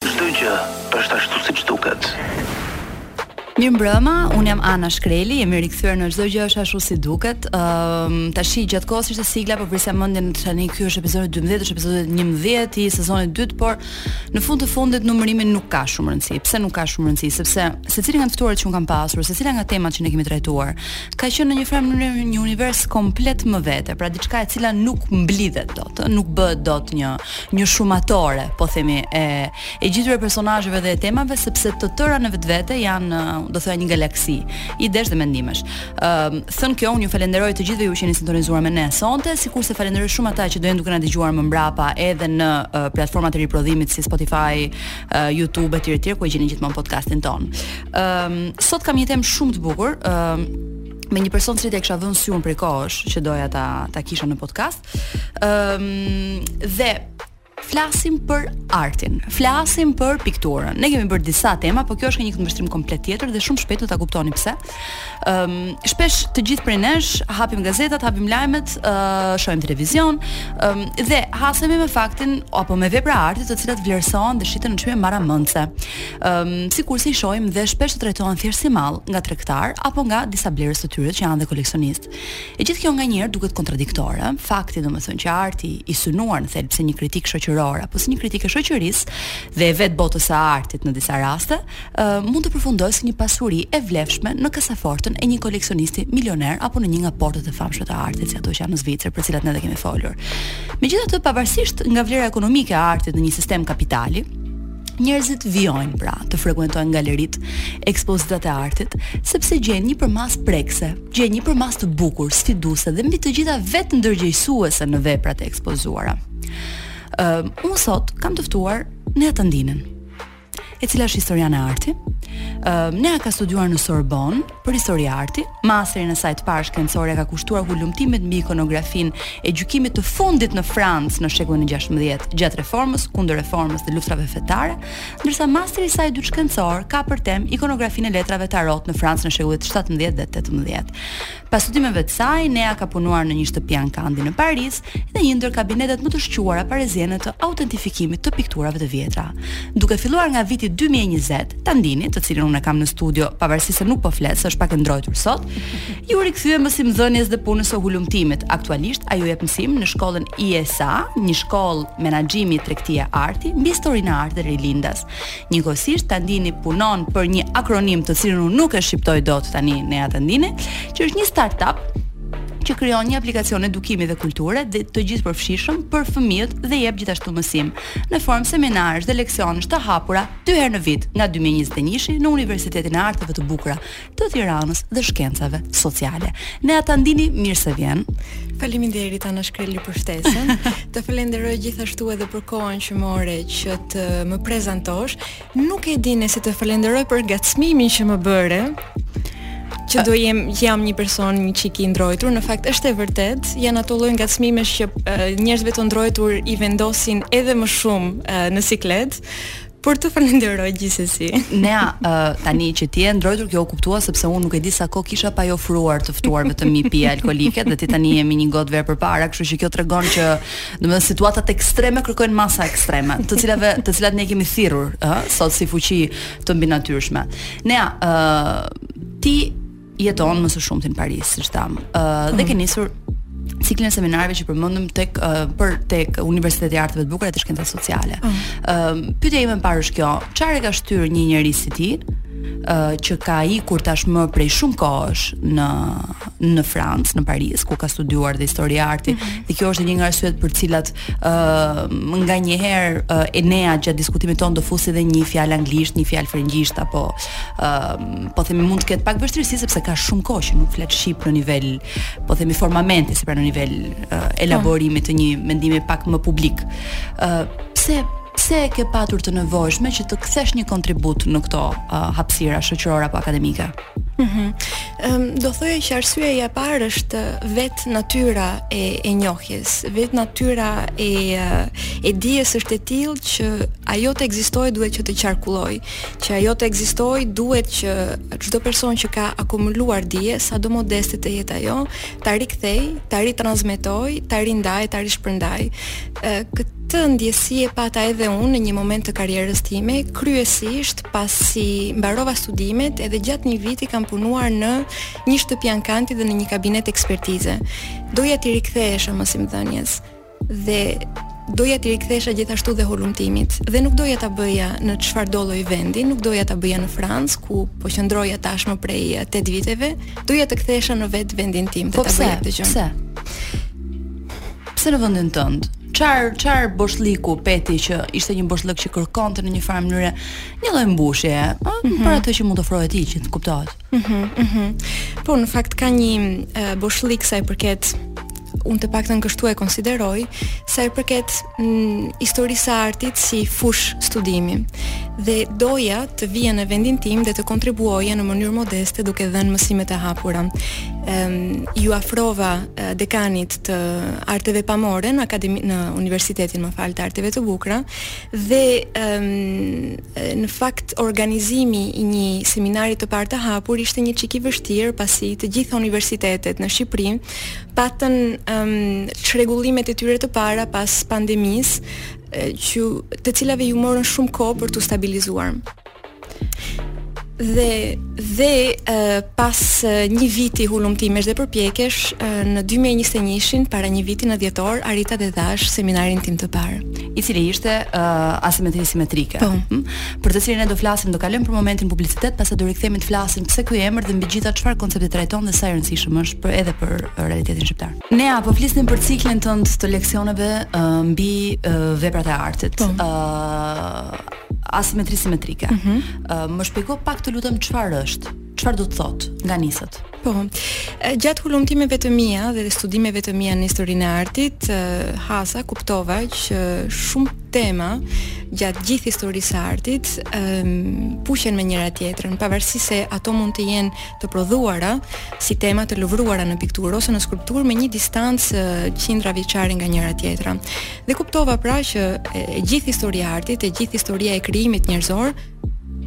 Çdo gjë është ashtu siç duket. Mirëmbrëma, unë jam Ana Shkreli, jemi rikthyer në çdo gjë është ashtu siç duket. Ëm ehm, um, tashi gjatë kohës ishte sigla, po vrisja mendjen tani ky është episodi 12, është episodi 11 i sezonit të dytë, por në fund të fundit numërimi nuk ka shumë rëndësi. Pse nuk ka shumë rëndësi? Sepse secili nga të ftuarit që un kam pasur, secila nga temat që ne kemi trajtuar, ka qenë në një farë mënyrë një univers komplet më vete, pra diçka e cila nuk mblidhet dot, nuk bëhet dot një një shumatore, po themi, e e gjithëve personazheve dhe e temave sepse të tëra në vetvete janë, do thoya një galaksi idesh dhe mendimesh. Ëm, uh, thën kjo unë ju falenderoj të gjithëve ju që jeni sintonizuar me ne sonte, sikurse falenderoj shumë ata që do jenë duke na dëgjuar më mbrapa edhe në uh, platformat e riprodhimit si Spotify, uh, YouTube etj etj ku e gjeni gjithmonë podcastin tonë. Ëm, um, sot kam një temë shumë të bukur, ëm um, me një person që e kisha vënë syrin prej kohësh që doja ta ta kisha në podcast. Ëm um, dhe flasim për artin, flasim për pikturën. Ne kemi bërë disa tema, por kjo është një këndvështrim komplet tjetër dhe shumë shpejt do ta kuptoni pse. Ëm um, shpesh të gjithë prej nesh hapim gazetat, hapim lajmet, uh, shohim televizion, ëm um, dhe hasemi me faktin apo me vepra arti të cilat vlerësohen dhe shiten në çmime marramendëse. Ëm um, sikurse i shohim dhe shpesh të trajtohen thjesht si mall nga tregtarë apo nga disa blerës të tyre që janë dhe koleksionistë. E gjithë kjo nganjëherë duket kontradiktore, fakti domethënë që arti i synuar në thelb si një kritikë shoqërore apo si një kritikë e shoqërisë dhe e vetë botës së artit në disa raste, uh, mund të përfundojë si një pasuri e vlefshme në kasafortën e një koleksionisti milioner apo në një nga portet e famshme të artit, si ato që janë në Zvicër, për cilat ne dhe kemi folur. Megjithatë, pavarësisht nga vlera ekonomike e artit në një sistem kapitali, Njerëzit vijojnë pra të frekuentojnë galeritë, ekspozitat e artit, sepse gjejnë një përmasë prekëse, gjejnë një përmasë të bukur, sfiduese dhe mbi të gjitha vetëndërgjegjësuese në veprat e ekspozuara. Uh, unë sot kam të ftuar Nea Tandinin, e cila është historiane arti. Uh, Nea ka studiuar në Sorbonne, Për histori arti, masterin e saj të parë shkencor e ka kushtuar hulumtimit mbi ikonografinë e gjykimit të fundit në Francë në shekullin e 16, gjatë reformës, kundërreformës dhe luftrave fetare, ndërsa masteri i saj i dytë shkencor ka për temë ikonografinë e letrave tarot në Francë në shekujt 17 dhe 18. Pas studimeve të saj, Nea ka punuar në një shtëpi ankandi në Paris, dhe një ndër kabinetet më të shquara pariziene të autentifikimit të pikturave të vjetra. Duke filluar nga viti 2020, Tandini, të cilën unë e kam në studio, pavarësisht se nuk po flet, se është pak e ndrojtur sot, iu rikthye mësimdhënies dhe punës së hulumtimit. Aktualisht ajo jep mësim në shkollën ISA, një shkollë menaxhimi tregtie arti, mbi historinë e artit rilindas. njëkohësisht Tandini punon për një akronim të cilin unë nuk e shqiptoj dot tani Nea Tandini, që është një startup që krijon një aplikacion edukimi dhe kulture dhe të gjithëpërfshishëm për fëmijët dhe jep gjithashtu mësim në formë seminarësh dhe leksionesh të hapura dy herë në vit nga 2021-shi në Universitetin e Arteve të Bukura të Tiranës dhe Shkencave Sociale. Nea Tandini mirë se vjen. Faleminderit Ana Shkreli për ftesën. Të falenderoj gjithashtu edhe për kohën që more që të më prezantosh. Nuk e di nëse të falenderoj për ngacmimin që më bëre që do jem jam një person një çik i ndrojtur, në fakt është e vërtetë, janë ato lloj ngacmimesh që njerëzve të ndrojtur i vendosin edhe më shumë në siklet. Por të falenderoj gjithsesi. Nea, uh, tani që ti je ndrojtur kjo u kuptua sepse unë nuk e di sa kohë kisha pa i ofruar të ftuar vetëm një pije alkoolike dhe ti tani je me një gotë verë përpara, kështu që kjo tregon që domethënë situatat ekstreme kërkojnë masa ekstreme, të cilave të cilat ne i kemi thirrur, ëh, sot si fuqi të mbinatyrshme. Nea, uh, ti jeton më së shumti në Paris, siç thamë. Ë uh, dhe mm. ke nisur ciklin e seminareve që përmendëm tek uh, për tek Universiteti i Arteve të Bukura dhe Shkencave Sociale. Ëm mm. uh, pyetja ime e parë është kjo, çfarë ka shtyrë një njeri si ti uh, që ka ikur tashmë prej shumë kohësh në në Francë, në Paris, ku ka studiuar dhe histori e artit. Mm -hmm. Dhe kjo është një nga arsyet për të cilat ë uh, nganjëherë uh, Nea gjatë diskutimit tonë do fusë dhe një fjalë anglisht, një fjalë frëngjisht apo po themi mund të ketë pak vështirësi sepse ka shumë kohë që nuk flet shqip në nivel po themi forma mentis pra në nivel uh, elaborimit të një mendimi pak më publik. ë uh, pse pse e ke patur të nevojshme që të kthesh një kontribut në këto uh, hapësira shoqërore apo akademike? Mhm. Mm um, do thoya që arsyeja e parë është vetë natyra e e njohjes, vetë natyra e e dijes është e tillë që ajo të ekzistojë duhet që të qarkullojë. Që ajo të ekzistojë, duhet që çdo person që ka akumuluar dije, sado modeste të jetë ajo, ta rikthejë, ta ritransmetojë, ta rindajë, ta rishpërndajë. Këtë ndjesi e pata edhe unë në një moment të karrierës sime, kryesisht pasi mbarova studimet, edhe gjatë një viti kam punuar në një shtëpi ankandi dhe në një kabinet ekspertize. Doja t'i rikthehesha mësimdhënies. dhe doja t'i rikthehesha gjithashtu dhe hulumtimit dhe nuk doja ta bëja në çfarëdo lloj vendi, nuk doja ta bëja në Francë ku po qëndroja tashmë prej 8 eh, viteve, doja të kthehesha në vetë vendin tim dhe po ta bëja këtë gjë. Pse? Pse në vendin tënd? Çar çar boshllëku pe ti që ishte një boshllëk që kërkonte në një farë mënyre një lloj mbushje, ëh, mm -hmm. për atë që mund të ofroje ti, që të kuptohet. Mhm, mhm. Po në fakt ka një uh, boshllëk sa i përket unë të paktën kështu e konsideroj sa i përket mm, historisë së artit si fushë studimi dhe doja të vija në vendin tim dhe të kontribuoja në mënyrë modeste duke dhënë mësimet e hapura. Ëm iu afrova dekanit të arteve pamore në akademi në universitetin më fal të arteve të bukura dhe ëm Në fakt, organizimi i një seminari të parë të hapur ishte një çik i vështirë, pasi të gjitha universitetet në Shqipëri patën um, çrregullimet e tyre të para pas pandemisë, që të cilave iu morën shumë kohë për t'u stabilizuar. dhe dhe pas një viti hulumtimesh dhe përpjekjesh në 2021-shin para një viti në dhjetor arrita dhe dhashë seminarin tim të parë, i cili ishte uh, asimetri simetrike. Po. Hm? Për të cilin ne do flasim, do kalojmë për momentin publicitet, pastaj do rikthehemi të flasim pse ky emër dhe mbi të gjitha çfarë koncepti trajton dhe sa i rëndësishëm është për edhe për realitetin shqiptar. Ne po flisnim për ciklin tënd të leksioneve uh, mbi uh, veprat e artit. Po. Uh, Asimetri simetrike. Mm -hmm. uh, më shpjego pak të lutem çfarë është? Çfarë do të thotë nga nisët? Po. Gjatë hulumtimeve të mia dhe studimeve të mia në historinë e artit, hasa kuptova që shumë tema gjatë gjithë historisë së artit um, puqen me njëra tjetrën, pavarësisht se ato mund të jenë të prodhuara si tema të lëvruara në pikturë ose në skulpturë me një distancë qindra vjeçare nga njëra tjetra. Dhe kuptova pra që e, e gjithë historia e artit, e gjithë historia e krijimit njerëzor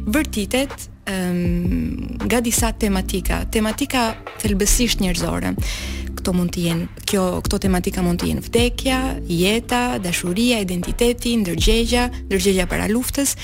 vërtitet um, nga disa tematika, tematika thelbësisht njerëzore. Këto mund të jenë, kjo këto tematika mund të jenë vdekja, jeta, dashuria, identiteti, ndërgjegja, ndërgjegja para luftës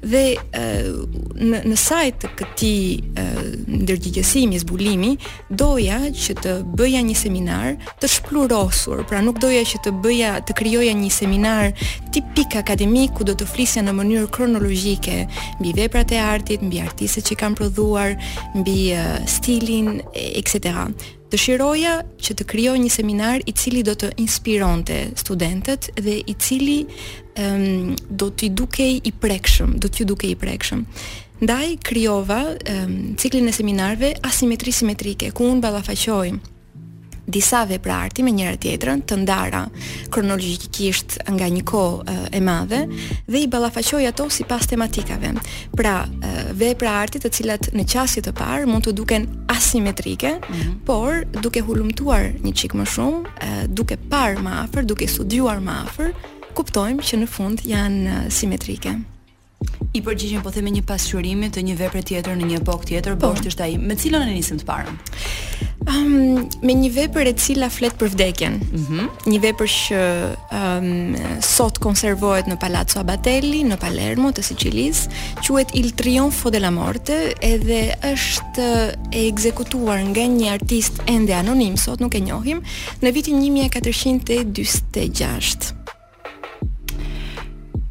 dhe uh, në në sajë të këtij uh, ndërgjegjësimi, zbulimi, Doja që të bëja një seminar të shpluhurosur, pra nuk doja që të bëja të krijoja një seminar tipik akademik ku do të flisja në mënyrë kronologjike mbi veprat e artit, mbi artistët që kanë prodhuar, mbi uh, stilin, etc. Dëshiroja që të krijoj një seminar i cili do të inspironte studentët dhe i cili um, do t'i dukej i prekshëm, do t'ju dukej i prekshëm. Ndaj krijova um, ciklin e seminareve asimetri simetrike, ku unë ballafaqoj disa vepra arti me njëra tjetrën, të ndara kronologjikisht nga një kohë e madhe dhe i ballafaqoj ato sipas tematikave. Pra, vepra arti të cilat në qasje të parë mund të duken asimetrike, mm -hmm. por duke hulumtuar një çik më shumë, duke parë më afër, duke studiuar më afër, kuptojmë që në fund janë simetrike. I përgjigjem po themi me një pasqyrim të një vepre tjetër në një epokë tjetër, po. Bosht ishte ai. Me cilën e nisim të parën? Um, me një vepër e cila flet për vdekjen. Mm -hmm. Një vepër që um, sot konservohet në Palazzo Abatellis, në Palermo të Sicilisë, quhet Il Trionfo della Morte, edhe është e ekzekutuar nga një artist ende anonim, sot nuk e njohim, në vitin 1446.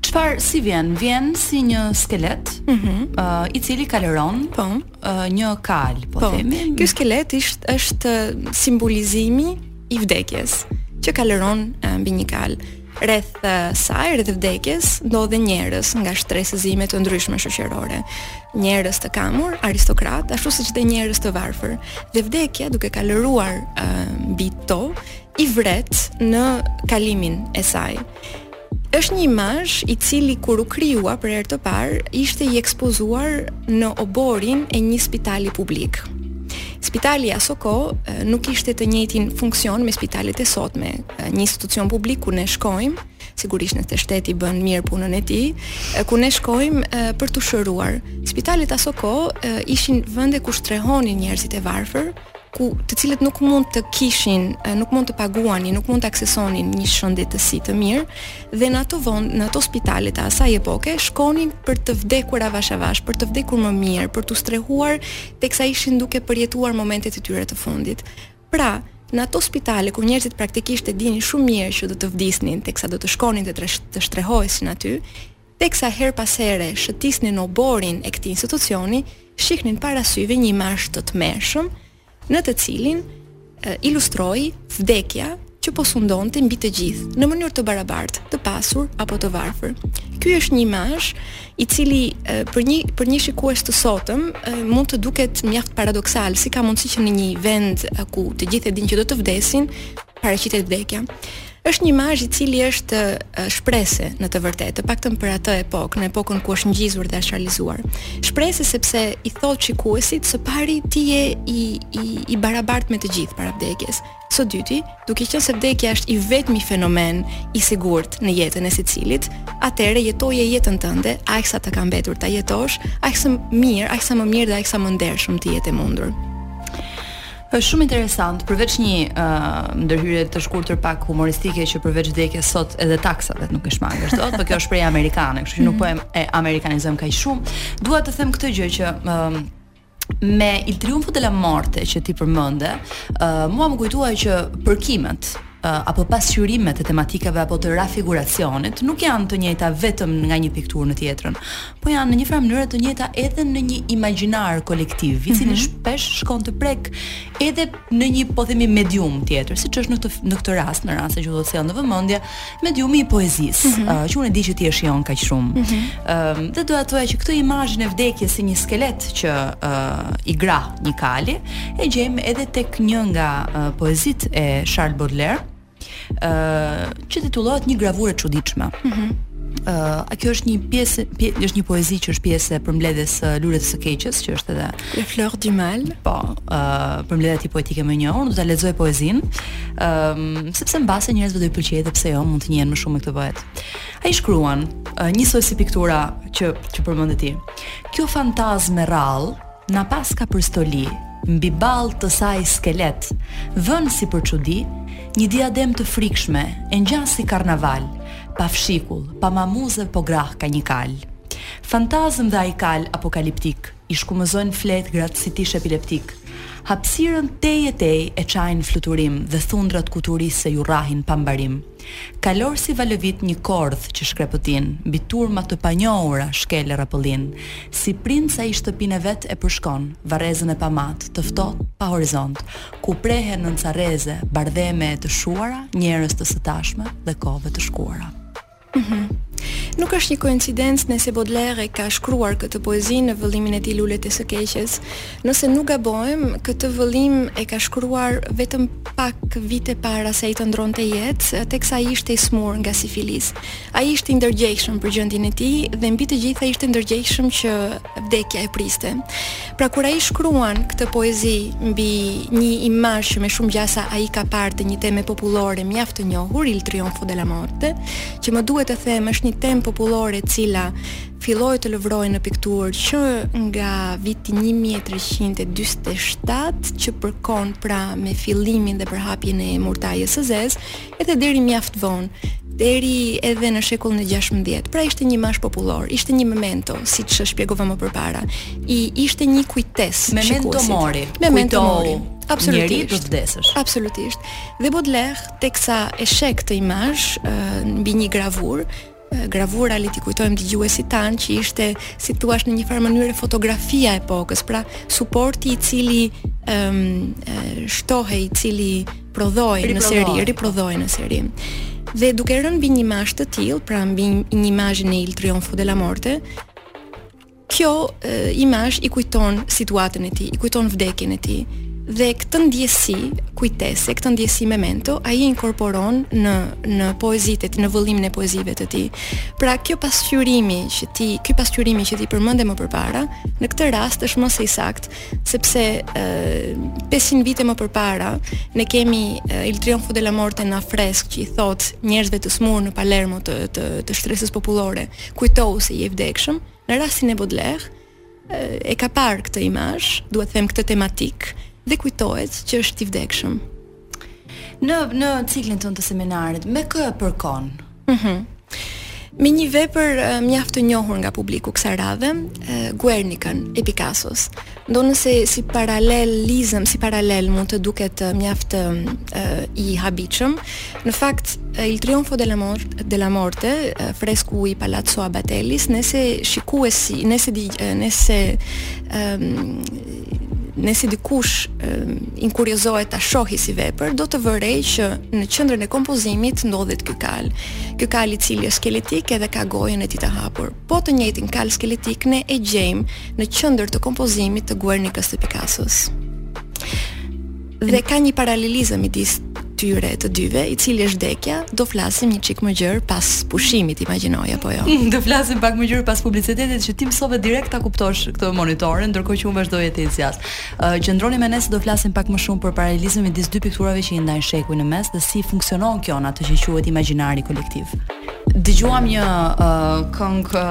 Çfarë si vjen? Vjen si një skelet, mm -hmm. uh, i cili kalëron, po, uh, një kal, po, po. themi. Ky skelet është është simbolizimi i vdekjes që kalëron uh, mbi një kal. Rreth uh, saj, rreth vdekjes, ndodhen njerëz nga shtresëzime të ndryshme shoqërore. Njerëz të kamur, aristokrat, ashtu siç dhe njerëz të varfër. Dhe vdekja duke kalëruar uh, mbi to, i vret në kalimin e saj. Është një imazh i cili kur u krijua për herë të parë ishte i ekspozuar në oborrin e një spitali publik. Spitali asokohe nuk kishte të njëjtin funksion me spitalet e sotme, një institucion publik ku ne shkojmë, sigurisht nëse shteti bën mirë punën e tij, ku ne shkojmë për t'u shëruar. Spitalet asokohe ishin vende ku strehonin njerëzit e varfër, ku të cilët nuk mund të kishin, nuk mund të paguanin, nuk mund të aksesonin një shëndetësi të mirë dhe në ato vend, në ato spitale të asaj epoke shkonin për të vdekur avash avash, për të vdekur më mirë, për t'u strehuar teksa ishin duke përjetuar momentet e tyre të fundit. Pra, në ato spitale ku njerëzit praktikisht e dinin shumë mirë që do të vdisnin teksa do të shkonin do të, të strehoheshin aty, teksa herë pas here shëtisnin oborrin e këtij institucioni, shihnin para syve një imazh të tmerrshëm, në të cilin ilustrohej vdekja që po sundonte mbi të gjithë, në mënyrë të barabartë, të pasur apo të varfër. Ky është një imazh i cili për një për një shikues të sotëm mund të duket mjaft paradoksal, si ka mundësi që në një vend ku të gjithë e dinë që do të vdesin, paraqitet vdekja. Është një imazh i cili jep shpresë në të vërtetë, të paktën për atë epokë, në epokën ku është ngjizur dhe është realizuar. Shpresë sepse i thotë shikuesit së pari ti je i i i barabartë me të gjithë para vdekjes. Së dyti, duke qenë se vdekja është i vetmi fenomen i sigurt në jetën e secilit, atëherë jetoje jetën tënde, aq sa të ka mbetur ta jetosh, aq sa mirë, aq sa më mirë dhe aq sa më ndershëm të jetë e mundur. Është shumë interesante, përveç një ë uh, ndërhyrje të shkurtër pak humoristike që përveç vdekjes sot edhe taksave nuk u shmangësh dot, por kjo është shprehje amerikane, kështu që nuk po e, e amerikanizojmë kaq shumë. Dua të them këtë gjë që ë uh, me Il Trionfo della Morte që ti përmende, uh, mua m'u kujtua që përkimet apo pasqyrime të tematikave apo të rafiguracionit nuk janë të njëjta vetëm nga një pikturë në tjetrën, po janë në një farë mënyre të njëjta edhe në një imagjinar kolektiv, i cili mm -hmm. shpesh shkon të prek edhe në një po themi medium tjetër, siç është në këtë në këtë rast, në rast se ju do të sjell në vëmendje, mediumi i poezisë, mm -hmm. uh, që unë di që ti e shijon kaq shumë. Ëm mm -hmm. uh, dhe doja të thoja që këtë imazhin e vdekjes si një skelet që uh, i grah një kali, e gjejmë edhe tek një nga uh, poezitë e Charles Baudelaire, ë uh, që titullohet Një gravurë e çuditshme. Ëh. Mm Uh, a kjo është një pjesë pje, është një poezi që është pjesë e përmbledhjes së uh, Luleve së Keqes, që është edhe Les Fleurs du Mal. Po, ë uh, përmbledhja e tij poetike më e njohur, unë do ta lexoj poezinë. Ëm, ehm, uh, sepse mbase njerëzve do t'u pëlqejë dhe pse jo, mund të njihen më shumë me këtë poet. Ai shkruan, uh, njësoj si piktura që që përmende ti. Kjo fantazmë e rrallë Na paska për stoli, mbi ballë të saj skelet, vënë si për çudi, një diademë të frikshme, e ngjan si karnaval, pa fshikull, pa mamuze po grahka një kal. Fantazmë dhe ai kal apokaliptik, i shkumëzojnë flegrat si t'ish epileptik. Hapësirën tej e tej e çajnë fluturim dhe thundrat kuturisë i rrahin pa mbarim. Kalorësi valëvit një kordhë që shkrepëtin, mbi turma të panjohura shkel e rrapëllin. Si princ ai shtëpinë e vet e përshkon, varrezën e pamatë, të ftohtë, pa horizont, ku prehen nën ca rreze, bardheme e të shuara, njerëz të së tashmes dhe kohëve të shkuara. Mhm. Nuk është një koincidencë nëse Baudelaire e ka shkruar këtë poezi në vëllimin e tij Lulet e së keqes. Nëse nuk gaboj, këtë vëllim e ka shkruar vetëm pak vite para se ai të ndërronte jetë, teksa ai ishte i sëmurë nga sifilis. Ai ishte i ndërgjegjshëm për gjendjen e tij dhe mbi të gjitha ishte i ndërgjegjshëm që vdekja e priste. Pra kur ai shkruan këtë poezi mbi një imazh që me shumë gjasa ai ka parë të një teme popullore mjaft të njohur, Il trionfo della morte, që më duhet të them është një temë popullore e cila filloi të lëvrohej në pikturë që nga viti 1347 që përkon pra me fillimin dhe përhapjen e murtajës së zezë, edhe deri mjaft vonë, deri edhe në shekullin e 16. Pra ishte një imazh popullor, ishte një memento, siç e shpjegova më përpara. I ishte një kujtesë memento mori. Memento mori. Absolutisht. Njeri do të vdesësh. Absolutisht. Dhe Baudelaire teksa e sheh këtë imazh mbi një gravurë, gravura le t'i kujtojmë dëgjuesit tanë që ishte si të thuash në një farë mënyre fotografia e epokës, pra suporti i cili ëm um, shtohej, i cili prodhohej në seri, riprodhohej në seri. Dhe duke rënë mbi një imazh të tillë, pra mbi një imazhin e Il Trionfo della Morte, Kjo imazh i kujton situatën e tij, i kujton vdekjen e tij dhe këtë ndjesi kujtese, këtë ndjesi memento, ai e inkorporon në në poezitë e tij, në vëllimin e poezive të tij. Pra kjo pasqyrimi që ti, ky pasqyrimi që ti përmendë më përpara, në këtë rast është më së saktë, sepse e, 500 vite më përpara ne kemi Il Trionfo della Morte në afresk që i thot njerëzve të smurë në Palermo të të, të shtresës popullore, kujtohu se je i vdekshëm. Në rastin e Baudelaire, e ka parë këtë imazh, duhet të them këtë tematikë dhe kujtohet që është i vdekshëm. Në në ciklin tonë të seminarit me kë e përkon? Mhm. Mm me një vepër mjaft të njohur nga publiku kësaj radhe, Guernikën e Picasso-s. Ndonëse si paralelizëm, si paralel mund të duket mjaft i habitshëm, në fakt Il Trionfo della Morte, della Morte fresku i Palazzo Abatellis, nëse shikuesi, nëse di, nëse nëse dikush inkuriozohet ta shohi si vepër, do të vërejë që në qendrën e kompozimit ndodhet ky kal. Ky kal i cili është skeletik edhe ka gojën e tij të hapur. Po të njëjtin kalë skeletik ne e gjejmë në qendër të kompozimit të Guernikës së Pikasos. Dhe ka një paralelizëm midis tyre të dyve, i cili është vdekja, do flasim një çik më gjerë pas pushimit, imagjinoj apo jo. Do flasim pak më gjerë pas publicitetit që ti mësove direkt ta kuptosh këto monitore, ndërkohë që unë vazhdoj e të zgjat. Qëndroni me ne se do flasim pak më shumë për paralelizmin midis dy pikturave që i ndajnë shekuj në mes dhe si funksionon kjo në atë që quhet imagjinari kolektiv. Dëgjuam një uh, këngë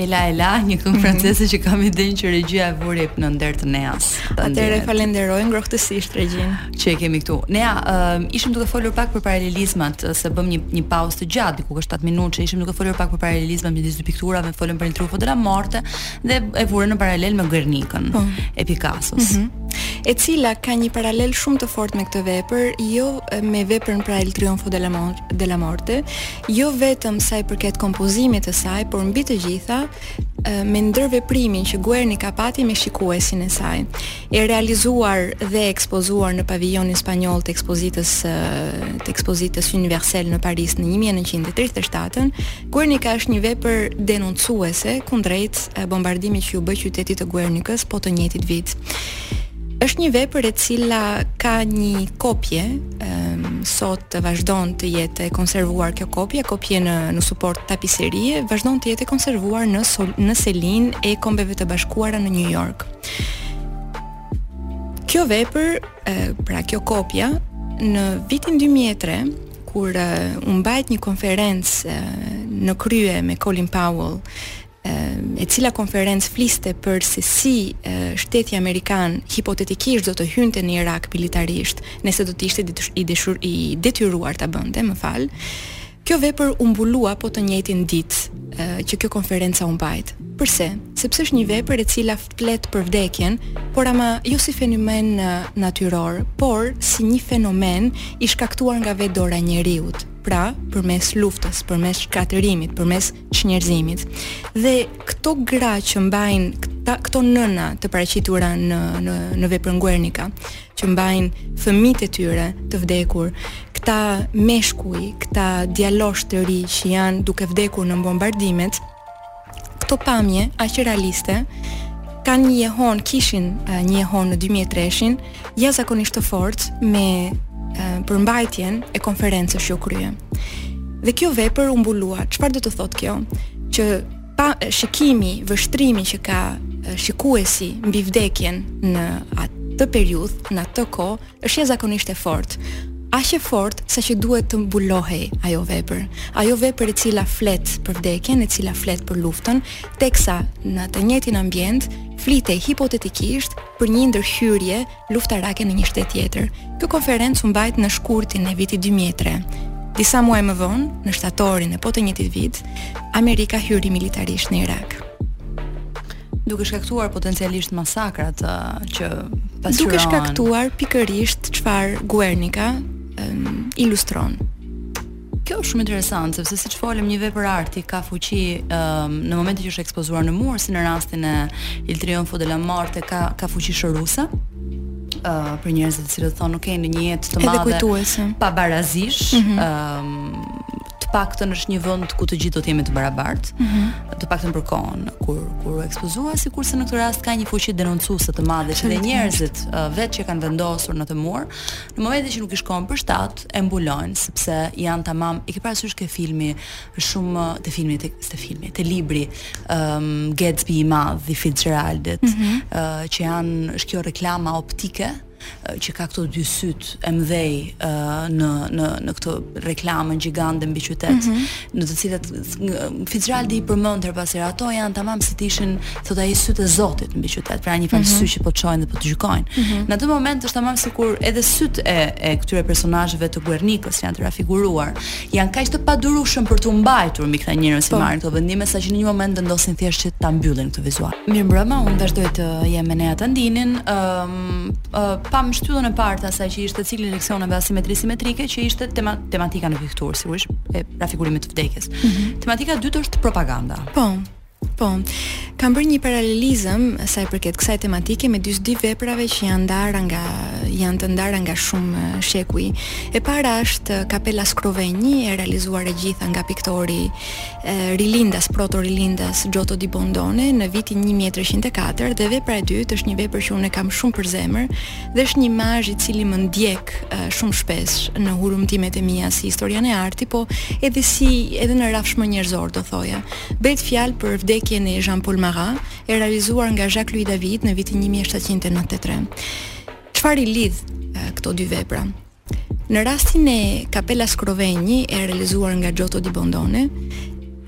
Ela Ela, një këngë mhm. franceze që kam idenë që regjia e vuri në nder të Neas. Atëherë falenderoj ngrohtësisht regjinë që e kemi këtu. Nea, uh, ishim duke folur pak për paralelizmat, se bëmë një një pauzë të gjatë, diku ka 7 minuta që ishim duke folur pak për paralelizmat midis dy pikturave, folëm për Il Trionfo della Morte, dhe e vure në paralel me Guernikën po. e Picassos. Mm -hmm e cila ka një paralel shumë të fortë me këtë vepër, jo me veprën pra Il Trionfo della, Mor della Morte, jo vetëm sa i përket kompozimit të saj, por mbi të gjitha me ndërveprimin që Guernika pati me shikuesin e saj. E realizuar dhe e ekspozuar në pavijonin spanjoll të ekspozitës të ekspozitës universel në Paris në 1937-ën, Guernica është një vepër denoncuese kundrejt bombardimit që iu bë qytetit të Guernicës po të njëjtit vit. Është një vepër e cila ka një kopje, um, sot vazhdon të jetë e konservuar kjo kopja, kopje në, në suport tapiserie, vazhdon të jetë e konservuar në, sol, në selinë e kombeve të bashkuara në New York. Kjo vepër, pra kjo kopja, në vitin 2003, kur u mbajt një konferencë në krye me Colin Powell, e cila konferencë fliste për se si shteti amerikan hipotetikisht do të hynte në Irak militarisht, nëse do të ishte i dëshur i detyruar ta bënte, më fal. Kjo vepër u mbulua po të njëjtin ditë që kjo konferenca u mbajt. Përse? Sepse është një vepër e cila flet për vdekjen, por ama jo si fenomen natyror, por si një fenomen i shkaktuar nga vetë dora e njeriut, pra përmes luftës, përmes shkatërrimit, përmes çnjerëzimit. Dhe këto gra që mbajnë këta këto nëna të paraqitura në në në veprën Guernica, që mbajnë fëmijët e tyre të vdekur, këta meshkuj, këta djaloshë të ri që janë duke vdekur në bombardimet, Këto pamje aq realiste kanë një jehonë, kishin një jehonë në 2003-shin, jashtëzakonisht të fortë me përmbajtjen e konferencës që u krye. Dhe kjo vepër u mbulua. Çfarë do të thotë kjo? Që pa shikimi, vështrimi që ka shikuesi mbi vdekjen në atë periudhë, në atë kohë, Është jashtëzakonisht e fortë. Aq e fortë sa që duhet të mbulohej ajo vepër. Ajo vepër e cila flet për vdekjen, e cila flet për luftën, teksa në të njëjtin ambient flitej hipotetikisht për një ndërhyrje luftarake në një shtet tjetër. Kjo konferencë u mbajt në shkurtin e vitit 2003. Disa muaj më vonë, në shtatorin e po të njëjtit vit, Amerika hyri militarisht në Irak. duke shkaktuar potencialisht masakrat uh, që pasqyron... Duke shkaktuar pikërisht çfarë Guernica um, ilustron. Kjo është shumë interesant sepse siç folëm një vepër arti ka fuqi um, në momentin që është ekspozuar në mur si në rastin e Il Trionfo della Morte ka ka fuqi shëruese uh, për njerëzit që thonë ok në një jetë të madhe pabarazish mm -hmm. um, të paktën është një vend ku të gjithë do të jemi të barabartë, mm -hmm. të paktën për kohën kur kur u ekspozua, sikurse në këtë rast ka një fuqi denoncuese të madhe që dhe njerëzit uh, vetë që e kanë vendosur në atë mur, në momentin që nuk i shkon për shtat, e mbulojnë sepse janë tamam, e ke parasysh ke filmi shumë te filmi te, te filmi, te libri, ëm um, Gatsby i madh i Fitzgeraldit, mm -hmm. uh, që janë është kjo reklama optike që ka këto dy sytë e mëdhenj në në në këtë reklamën gjigante mbi qytet, mm -hmm. në të cilat Fitzgeraldi i përmend herë pas here, ato janë tamam si të ishin thotë ai sytë e Zotit mbi qytet, pra një palë mm -hmm. sy që po të shohin dhe po të gjykojnë. Mm -hmm. Në atë moment është tamam sikur edhe sytë e e këtyre personazheve të Guernikës janë të rafiguruar. janë kaq të padurueshëm për t'u mbajtur mbi këta njerëz që po. marrin këto vendime saqë në një moment vendosin thjesht që ta mbyllin këtë vizual. Mirëmbrëma, unë vazhdoj të jem me Nea Tandinin. Ëm um, uh, pam shtyllën e parë të asaj që ishte cikli i leksioneve asimetri simetrike që ishte tema, tematika në pikturë sigurisht e rafigurimit të vdekjes. Mm -hmm. Tematika e dytë është propaganda. Po. Po. Kam bërë një paralelizëm sa i përket kësaj tematike me dy dy veprave që janë ndara nga janë të ndara nga shumë shekuj. E para është Kapela Skrovenji e realizuar e gjitha nga piktori e, Rilindas Proto Rilindas Giotto di Bondone në vitin 1304 dhe vepra e dytë është një vepër që unë kam shumë për zemër dhe është një imazh i cili më ndjek e, shumë shpesh në hulumtimet e mia si historiane arti, po edhe si edhe në rrafsh më njerëzor do thoja. Bëhet fjalë për vdekjen e Jean-Paul Marat, e realizuar nga Jacques Louis David në vitin 1793. Çfarë i lidh këto dy vepra? Në rastin e Kapela Skroveni e realizuar nga Giotto di Bondone,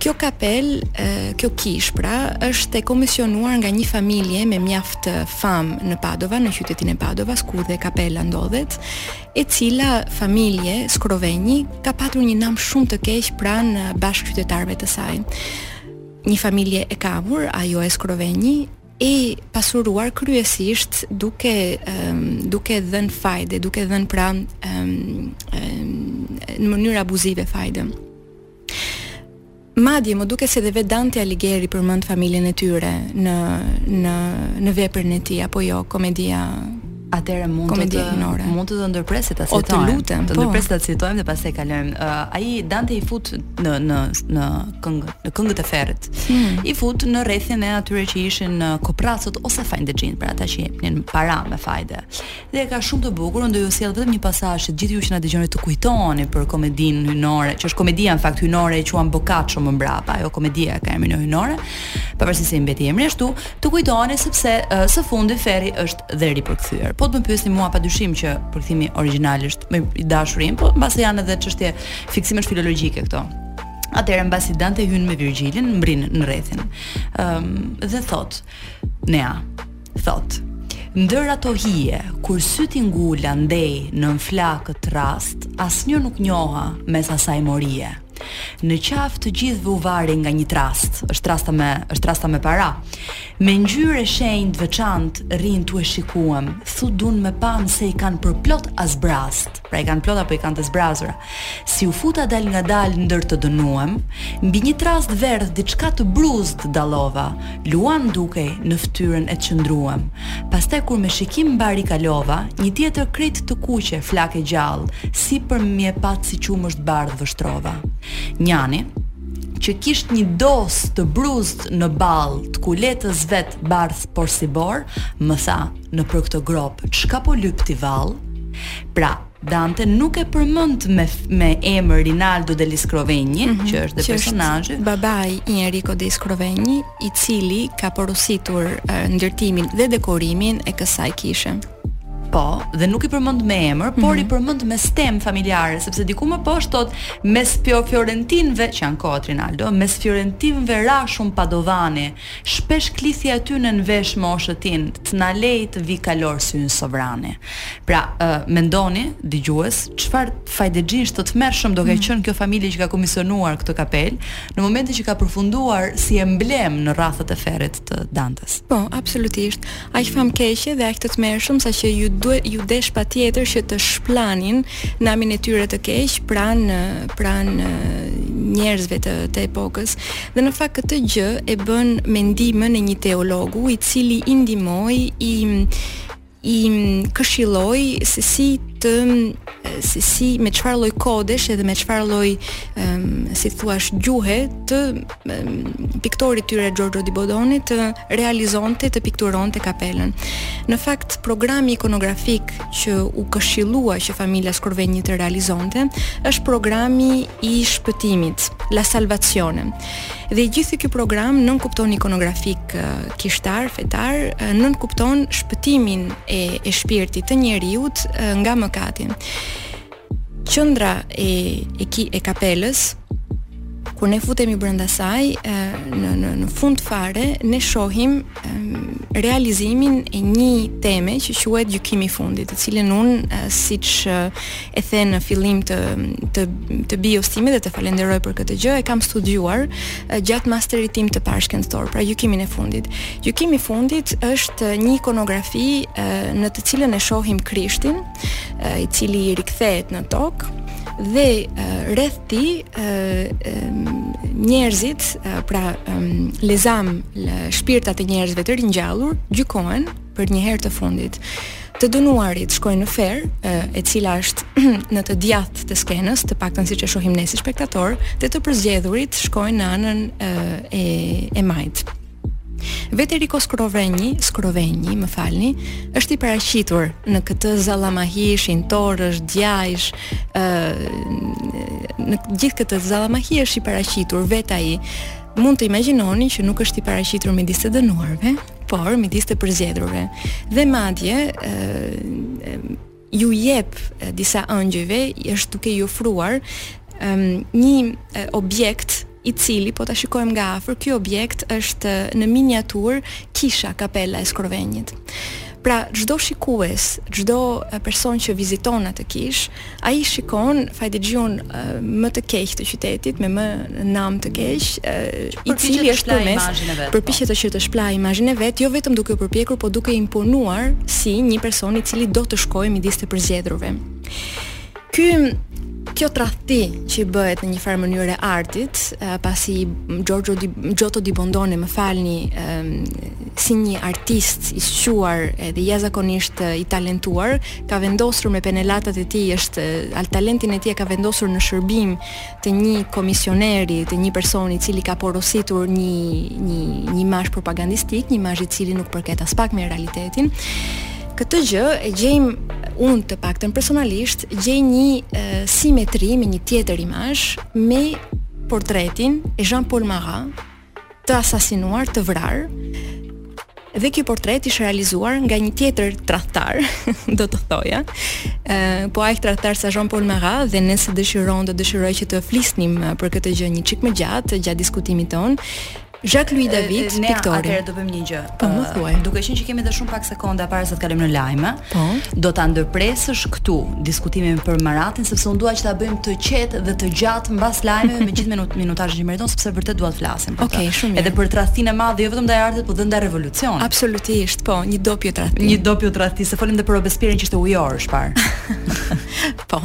Kjo kapelë, kjo kishë pra, është e komisionuar nga një familje me mjaft famë në Padova, në qytetin e Padovas, ku dhe kapela ndodhet, e cila familje Skrovenji ka patur një nam shumë të keq pranë bashkëqytetarëve të saj. Një familje e kamur, ajo e Skrovenji, e pasuruar kryesisht duke um, duke dhënë fajde, duke dhënë pra um, um, në mënyrë abuzive fajde. Madje, më duket se dhe vetë Dante Alighieri përmend familjen e tyre në në në veprën e tij apo jo, komedia Atëherë mund të të hyjnore. mund të të ndërpres ta citojmë. O të lutem, të po. ndërpres ta citojmë dhe pastaj kalojmë. Uh, ai Dante i fut në në në këngë, në këngët e ferrit. Hmm. I fut në rrethin e atyre që ishin kopracët ose fajdexhinjtë, pra ata që jepnin para me fajde. Dhe e ka shumë të bukur, unë do ju sjell vetëm një pasazh që gjithë ju që na dëgjoni të kujtoheni për komedinë hyjnore, që është komedia në fakt hyjnore e quan Boccaccio më mbrapa, ajo komedia ka emrin, jo hyjnore, pavarësisht se i mbeti emri ashtu, të kujtoheni sepse uh, së fundi Ferri është dhe ripërkthyer. Po të më pyesni mua padyshim që përkthimi origjinal është më i dashuri im, po mbase janë edhe çështje fiksimesh filologjike këto. Atëherë mbasi Dante hyn me Virgjilin, mbërrin në rrethin. Ëm um, dhe thotë, Nea, Thotë, Ndër ato hije, kur sytë i ngula ndej nën flakët t'rrast, asnjë nuk njoha mes asaj morie. Në qafë të gjithëve u varej nga një trastë, është trasta me, është trasta me para. Me ngjyrë e shenjë t'veçantë rrinë tue e shikuem, thu duen me pa nëse i kanë përplot a zbrast. pra i kanë plot apo i kanë të zbrazura. Si u futa dalngadalë ndër të dënuem, mbi një trastë verdhë diçka të bruztë dallova, luan dukej në ftyrën e të qëndruem. Pastaj kur me shikim mbarë i kalova, një tjetër krejt të kuqe, flakë e gjallë, sipër një patë si qumësht bardhë vështrova. Njani, që kisht një dosë të bruztë në ballë të kuletës vet bardhë porsi borë, më tha, nëpër këtë gropë, çka po lyp ti vallë? Pra, Dante nuk e përmend me me emër Rinaldo degli Scrovegni, mm -hmm. që është dhe personazhi, babai i Enrico degli Scrovegni, i cili ka porositur uh, ndërtimin dhe dekorimin e kësaj kishe. Po, dhe nuk i përmend me emër, mm -hmm. por i mhm. përmend me stemë familjare, sepse diku më poshtë thotë mes Fio Fiorentinëve, që ankohet Rinaldo, mes Fiorentinëve rashë unë Padovani, Shpesh klithja e tyne n'vesh më oshëtin, t'na lejë të vijë kalorësi ynë sovrani. Pra, mendoni, dëgjues, çfarë fajdexhinjsh të tmerrshëm do ketë qenë kjo familje që ka komisionuar këtë kapelë, në momentin që ka përfunduar si emblemë në rrathët e ferrit të Dantes. Po, absolutisht. Aq famëkeqe dhe aq të tmerrshëm saqë iu duhet iu desh patjetër që të shpëlanin namin e tyre të keq pranë pranë njerëzve të të epokës. Dhe në fakt këtë gjë e bën me ndihmën e një teologu i cili i ndihmoi i i këshilloi se si të se si me çfarë lloj kodesh edhe me çfarë lloj um, si thua gjuhe të piktori i tyre Giorgio Di Bodoni të realizonte të pikturonte kapelën. Në fakt programi ikonografik që u këshillua që familja Scrovegni të realizonte është programi i shpëtimit, La Salvazione. Dhe i gjithë ky program nënkupton ikonografik kishtar, fetar, nënkupton shpëtimin e e shpirtit të njeriut nga mëkati. Qëndra e e, ki, e kapelës kur ne futemi brenda saj e, në në në fund fare ne shohim e, realizimin e një teme që quhet gjykimi i fundit, të cilën unë siç e the në fillim të të të bios time dhe të falënderoj për këtë gjë, e kam studiuar gjatë masterit tim të parë shkencëtor, pra gjykimin e fundit. Gjykimi i fundit është një ikonografi e, në të cilën e shohim Krishtin, i cili i rikthehet në tokë dhe rreth tij njerëzit pra les âmes shpirtat e njerëzve të ringjallur gjykohen për një herë të fundit të dënuarit shkojnë në ferr, e cila është në të djathtë të skenës, të paktën siç e shohim ne si spektatorë, dhe të përzgjedhurit shkojnë në anën e e majtë. Vetë Enriko Skrovenji, Skrovenji, më falni, është i paraqitur në këtë zallamahi shenjtorësh, djajsh, ë në gjithë këtë zallamahi është i paraqitur vetë ai. Mund të imagjinoni që nuk është i paraqitur midis të dënuarve, por midis të përzgjedhurve. Dhe madje, ë u jep disa engjëjve, është duke i ofruar um, një uh, objekt i cili po ta shikojmë nga afër, ky objekt është në miniaturë kisha kapela e Skrovenjit. Pra, çdo shikues, çdo person që viziton atë kishë, ai shikon fajdexhiun më të keq të qytetit, me më nam të keq, i cili është përmes përpiqet të që të shplajë imazhin e vet, jo vetëm duke u përpjekur, por duke u imponuar si një person i cili do të shkojë midis të përzgjedhurve. Ky kjo tradhti që i bëhet në një farë mënyrë artit, eh, pasi Giorgio di, Giotto di Bondone, më falni, um, si një artist i shquar edhe jashtëzakonisht eh, i talentuar, ka vendosur me penelatat e tij është eh, al talentin e tij e ka vendosur në shërbim të një komisioneri, të një personi i cili ka porositur një një një imazh propagandistik, një imazh i cili nuk përket aspak me realitetin. Këtë gjë e gjejmë unë të paktën personalisht gjej një e, simetri me një tjetër imazh me portretin e Jean Paul Marat, të asasinuar, të vrarë. Dhe ky portret është realizuar nga një tjetër tradhtar, do të thoja. Ë, po aq tradhtar sa Jean Paul Marat dhe nëse dëshiron do dëshiroja që të flisnim për këtë gjë një çik më gjatë gjatë diskutimit tonë. Jacques Louis David, piktori. Ne atëherë do bëjmë një gjë. Po më thuaj. Uh, duke qenë që kemi edhe shumë pak sekonda para se të kalojmë në lajme, po. do ta ndërpresësh këtu diskutimin për Maratin sepse unë dua që ta bëjmë të qetë dhe të gjatë mbas lajmeve me gjithë minut minutazhin që meriton sepse vërtet dua të flasim për okay, të. Edhe për tradhtinë e madhe, jo vetëm ndaj artit, por dhe ndaj revolucionit. Absolutisht, po, një dopjo tradhti. Një dopjo tradhti, se folëm edhe për Robespierin që ishte ujor, çfarë? po.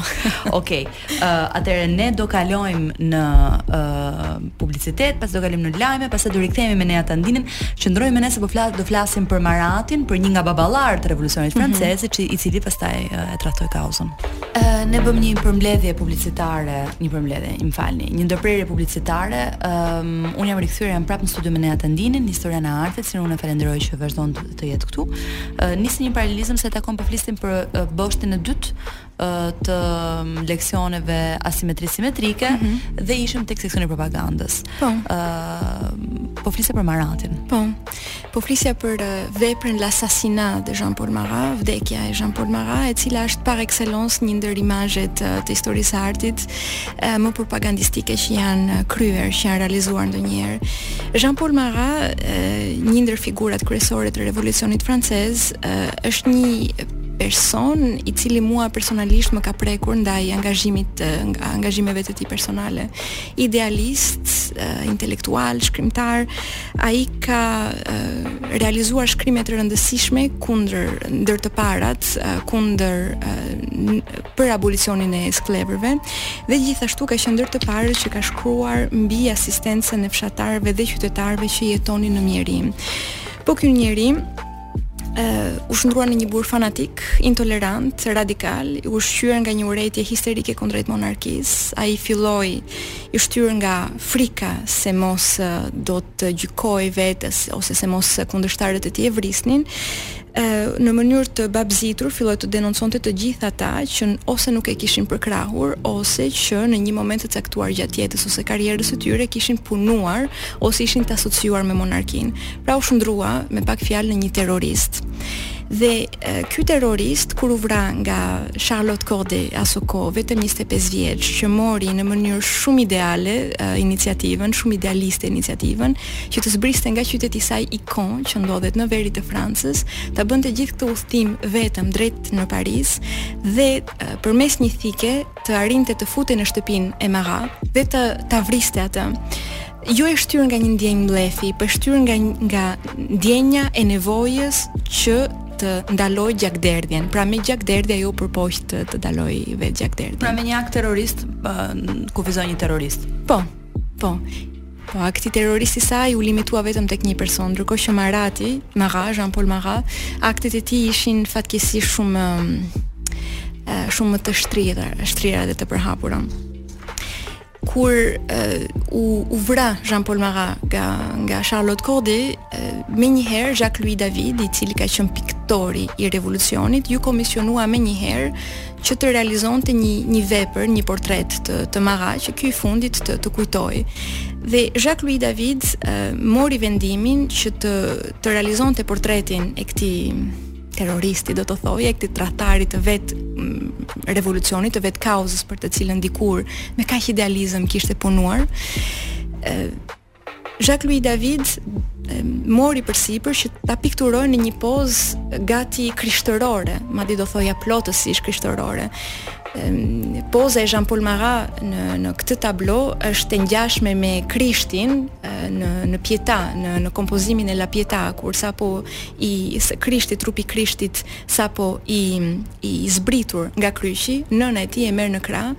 Okej. Okay. Uh, atëherë ne do kalojmë në uh, publicitet, pas do kalojmë në lajme, pastaj do rikthehemi me Nea Tandinin, qëndroni me ne se po flas do flasim për Maratin, për një nga baballarët e revolucionit mhm. francez, mm -hmm. i cili pastaj uh, e tradhtoi kauzën. Uh, ne bëmë një përmbledhje publicitare, një përmbledhje, më falni, një ndërprerje publicitare. Um, unë jam rikthyer, jam prapë në studio me Nea Tandinin, historiane arti, të cilën e falënderoj që vazhdon të jetë këtu. Uh, nisi një paralelizëm se tamam po flisnim për uh, boshtin e dytë, të leksioneve Asimetri simetrike mm -hmm. dhe ishim tek seksioni i propagandës. Po. Ëm po flisja për Maratin. Po. Po flisja për veprën L'Assassinat de Jean-Paul Marat, vdekja e Jean-Paul Marat, e cila është par excellence një ndër imazhet të historisë së artit më propagandistike që janë kryer, që janë realizuar ndonjëherë. Jean-Paul Marat, një ndër figurat kryesore të revolucionit francez, është një person i cili mua personalisht më ka prekur ndaj angazhimit ndaj angazhimeve të tij personale. Idealist, uh, intelektual, shkrimtar, ai ka uh, realizuar shkrime të rëndësishme kundër ndër të parat, uh, kundër uh, për abolicionin e skllevërve dhe gjithashtu ka qenë ndër të parët që ka shkruar mbi asistencën e fshatarëve dhe qytetarëve që jetonin në mjerim. Po ky njeri u shndërrua në një burrë fanatik, intolerant, radikal, i ushqyer nga një urrejtje histerike kundrejt monarkisë. Ai filloi i shtyrë nga frika se mos do të gjykohej vetë ose se mos kundërshtarët e tij e vrisnin në mënyrë të babëzitur filloi të denonconte të gjithë ata që ose nuk e kishin përkrahur ose që në një moment të caktuar gjatë jetës ose karrierës së tyre kishin punuar ose ishin të asociuar me monarkinë. Pra u shndërrua me pak fjalë në një terrorist. Dhe ky terrorist kur u vra nga Charlotte Corday aso kohë vetëm 25 vjeç që mori në mënyrë shumë ideale uh, iniciativën, shumë idealiste iniciativën që të zbriste nga qyteti i saj i Caen që ndodhet në veri të Francës, ta bënte gjithë këtë udhëtim vetëm drejt në Paris dhe uh, përmes një thike të arrinte të futej në shtëpinë e Marat dhe të ta vriste atë. jo e shtyrë nga një ndjenjë mllefi, po e shtyrë nga nga ndjenja e nevojës që të ndalojë gjakderdhjen. Pra me gjakderdhje ajo u përpoq të të ndalojë vetë gjakderdhjen. Pra me një akt terrorist kufizon një terrorist. Po. Po. Po akti terrorist i saj u limitua vetëm tek një person, ndërkohë që Marati, Marat, Jean-Paul Marat, aktet e tij ishin fatkeqësisht shumë shumë më të shtrira, shtrira dhe të përhapura. kur uh, u, u vra Jean-Paul Marat nga, nga Charlotte Corday, uh, menjëherë Jacques-Louis David, i cili ka qenë piktori i revolucionit, iu komisionua menjëherë që të realizonte një, një vepër, një portret të, të Marat, që ky i fundit të, të kujtohej. Dhe Jacques-Louis David uh, mori vendimin që të, të realizonte portretin e këtij terroristi do të thoja, këtij tradhtari të vet mm, revolucionit, të vet kauzës për të cilën dikur me kaq idealizëm kishte punuar. Jacques Louis David mori përsipër që ta pikturojë në një pozë gati krishtërore, madje do thoja plotësisht krishtërore. Poza e Jean Paul Marat në në këtë tablo është e ngjashme me Krishtin në në Pietà, në në kompozimin e La Pietà, kur sapo i Krishtit, trupi i Krishtit, sapo i i zbritur nga kryqi, nëna e tij e merr në krah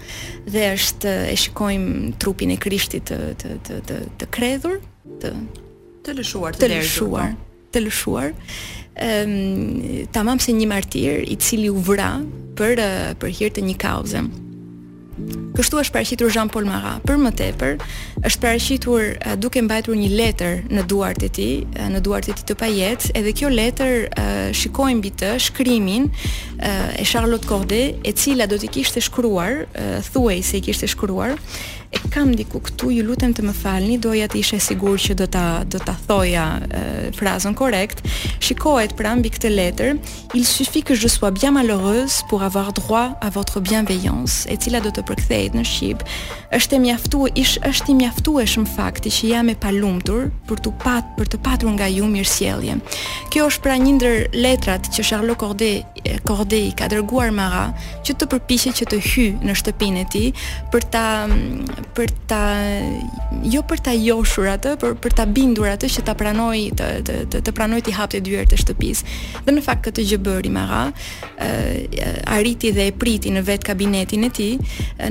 dhe është e shikojmë trupin e Krishtit të të të të, të kredhur, të të lëshuar, të, të lëshuar, po. të lëshuar. Ëm tamam si një martir i cili u vra për për hir të një kauze. Kështu është paraqitur Jean Paul Marat. Për më tepër, është paraqitur duke mbajtur një letër në duart e tij, në duart e tij të pajetë, edhe kjo letër shikojmë mbi të shkrimin e Charlotte Corday, e cila do të kishte shkruar, thuhej se i kishte shkruar, e kam diku këtu, ju lutem të më falni, doja të isha sigurt që do ta do ta thoja frazën korrekt. Shikohet pra mbi këtë letër, Il suffit que je sois bien malheureuse pour avoir droit à votre bienveillance, e cila do të përkthehet në shqip, është e mjaftuar, ish është i mjaftueshëm fakti që jam e palumtur për të pat për të patur nga ju mirësjellje. Kjo është pra një ndër letrat që Charlotte Corday Corday ka dërguar Marat që të përpiqet që të hyjë në shtëpinë e tij për ta për ta jo për ta joshur atë, por për ta bindur atë që ta pranojë të të të, të pranojë t'i hapte dyert e shtëpisë. Dhe në fakt këtë gjë bëri Marat, ë arriti dhe e priti në vet kabinetin e tij,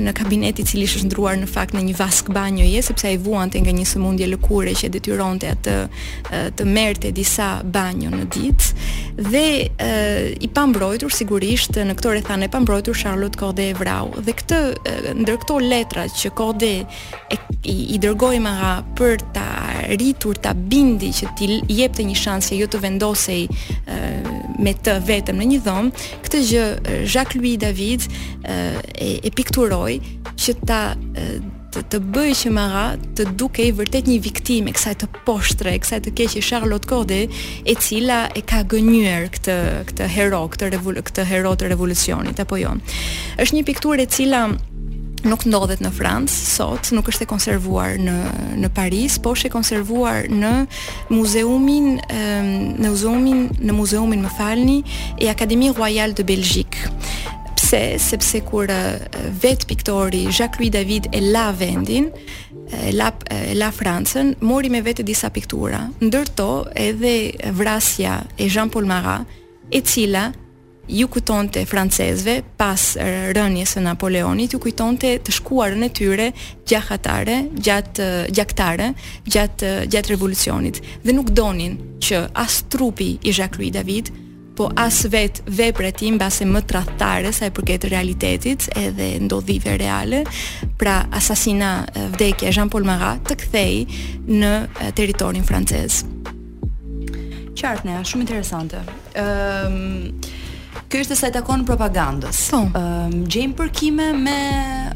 në kabinet i cili ishte shndërruar në fakt në një vaskë banjoje sepse ai vuante nga një sëmundje lëkure që e detyronte atë të merrte disa banjo në ditë dhe ë i pambrojtur sigurisht në këto rrethana e pambrojtur Charlotte Corday e vrau dhe këtë ndër këto letra që Corday e, i, i dërgoi Marat për të arritur ta bindë që t'i jepte një shans që ajo të vendosej e, me të vetëm në një dhomë këtë gjë Jacques Louis David e, e pikturoi që ta e, të, të bëjë që Marat të dukej vërtet një viktimë e kësaj të poshtre e kësaj të keqeje Charlotte Corday, e cila e ka gënjyer këtë këtë hero, këtë revol, këtë hero të revolucionit apo jo. Është një pikturë e cila nuk ndodhet në Francë sot, nuk është e konservuar në në Paris, por është e konservuar në muzeumin në muzeumin në muzeumin më falni e Académie Royale de Belgique. Pse? Sepse kur vet piktori Jacques Louis David e la vendin, e la e la Francën, mori me vete disa piktura, ndër to edhe vrasja e Jean Paul Marat, e cila iu kujtonte francezëve pas rënies së Napoleonit, iu kujtonte të shkuarën e tyre gjakatare, gjatë gjaktare, gjatë gjatë revolucionit dhe nuk donin që as trupi i Jacques Louis David, po as vetë vepra e tij mbase më tradhtare sa i përket realitetit edhe ndodhive reale, pra asasina vdekja e Jean Paul Marat të kthehej në territorin francez. Qartë ne, shumë interesante. Ëm um, Kjo ishte sa i takon propagandës. Po. Ëm um, gjejmë përkime me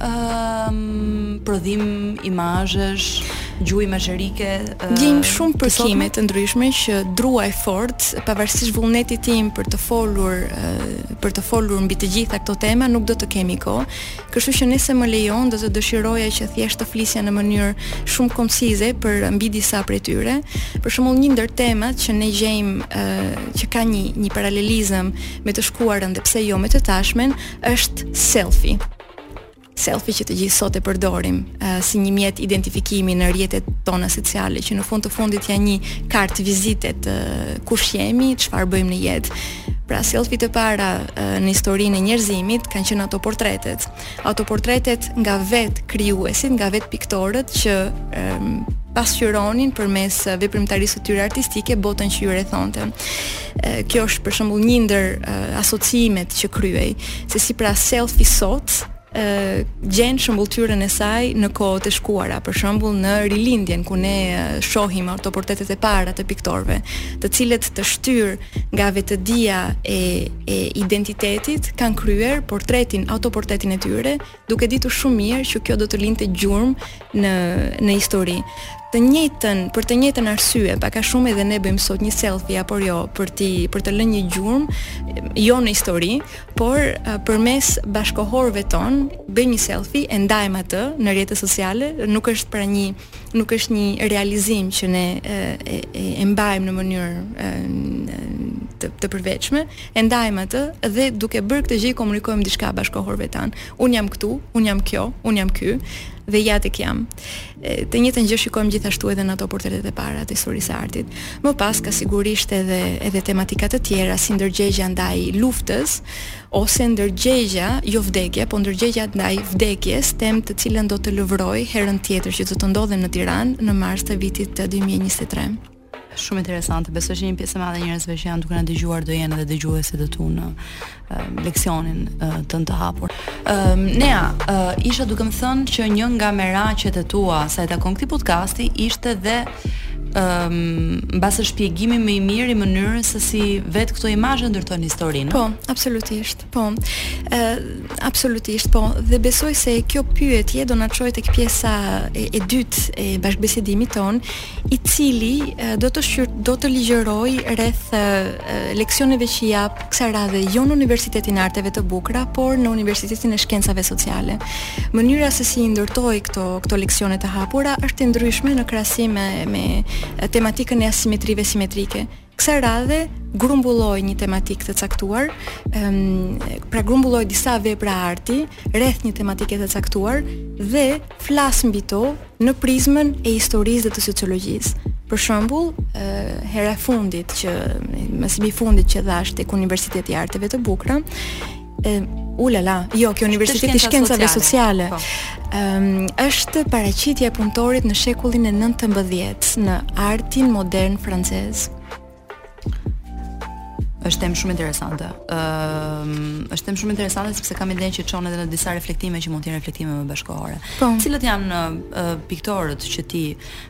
ëm um, prodhim imazhesh. gjuhë imazherike. Gjejmë shumë përkime të ndryshme që druaj fort, pavarësisht vullnetit tim për të folur për të folur mbi të gjitha këto tema, nuk do të kemi kohë. Kështu që nëse më lejon, do të dëshiroja që thjesht të flisja në mënyrë shumë koncize për mbi disa prej tyre. Për shembull, një ndër temat që ne gjejmë që ka një një paralelizëm me të shkuarën dhe pse jo me të tashmen është selfie. Selfie që të gjithë sot e përdorim uh, si një mjet identifikimi në rrjetet tona sociale, që në fund të fundit janë një kartë vizite e kush jemi, çfarë bëjmë në jetë. Pra selfiet e para uh, në historinë e njerëzimit kanë qenë autoportretet. Autoportretet nga vetë krijuesit, nga vetë piktorët që um, pasqyronin përmes veprimtarisë së tyre artistike botën që iu rrethonte. Kjo është për shembull një ndër asociimet që kryej, se si pra selfie sot gjen shëmbulltyrën e saj në kohët e shkuara, për shembull në rilindjen ku ne shohim autoportretet e para të piktorëve, të cilët të shtyrë nga vetëdia e e identitetit kanë kryer portretin, autoportretin e tyre duke ditur shumë mirë që kjo do të linte gjurmë në në histori. Të njëjtën, për të njëjtën arsye, pak a shumë edhe ne bëjmë sot një selfie apo jo për ti për të lënë një gjurmë jo në histori, por përmes bashkëkohorëve tanë bëjmë një selfie e ndajmë atë në rrjetet sociale, nuk është pra një nuk është një realizim që ne e, e, e mbajmë në mënyrë të, të përvetshme, e ndajmë atë dhe duke bërë këtë gjë komunikojmë diçka bashkëkohorëve tanë. Unë jam këtu, unë jam kjo, unë jam ky dhe ja tek jam. E, të njëjtën gjë shikojmë gjithashtu edhe në autoportretet e para të historisë së artit. Më pas ka sigurisht edhe edhe tematika të tjera si ndërgjegja ndaj luftës, ose ndërgjegja, jo vdekja, po ndërgjegja ndaj vdekjes, temë të cilën do të lëvroj herën tjetër që do të ndodhem në Tiranë në mars të vitit 2023. Shumë interesante. Besoj se një pjesë e madhe e njerëzve që janë duke na dëgjuar do jenë edhe dëgjuesit e tu në uh, leksionin uh, tënd të hapur. Um, Nea, uh, ishe duke më thënë që një nga meraqet e tua sa i takon këtij podcasti ishte dhe ëm um, mbase shpjegimi më i mirë i mënyrës se si vetë këto imazhe ndërtojnë historinë. Po, absolutisht. Po. ë absolutisht, po. Dhe besoj se kjo pyetje do na çojë tek pjesa e, e dytë e bashkëbisedimit tonë, i cili e, do të shqyr, do të ligjëroj rreth e, leksioneve që jap kësaj radhe jo në Universitetin e Arteve të Bukura, por në Universitetin e Shkencave Sociale. Mënyra se si i ndërtoj këto këto leksione të hapura është e ndryshme në krahasim me, me tematikën e asimetrive simetrike. Kësaj radhe grumbulloj një tematikë të caktuar, um, pra grumbulloj disa vepra arti rreth një tematike të caktuar dhe flas mbi to në prizmën e historisë dhe të sociologjisë. Për shembull, hera e fundit që mësimi i fundit që dhashë tek Universiteti i Arteve të Bukura, e ulala, jo, kjo Universiteti i Shkencave Sociale. Po. Ëm um, është paraqitja e punëtorit në shekullin e 19 në artin modern francez. Është temë shumë interesante. Ëm, ehm, është temë shumë interesante sepse kam idenë që çon edhe në disa reflektime që mund të jenë reflektime më bashkëkohore. Po. Cilët janë uh, piktorët që ti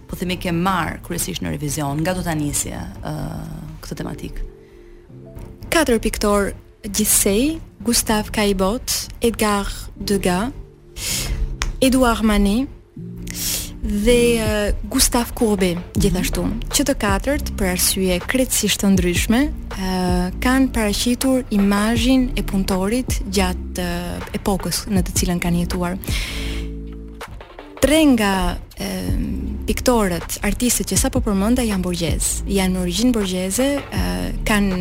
po themi ke marrë kryesisht në revizion, nga do ta nisje ë uh, këtë tematikë? Katër piktorë gjithsej, Gustave Caillebotte, Edgar Degas, Édouard Manet dhe Gustave Courbet gjithashtu. Që të katërt për arsye krejtësisht të ndryshme kanë paraqitur imazhin e punëtorit gjatë epokës në të cilën kanë jetuar. Tre nga piktorët, artistët që sapo përmenda janë borgjezë, janë me origjinë borgjeze, kanë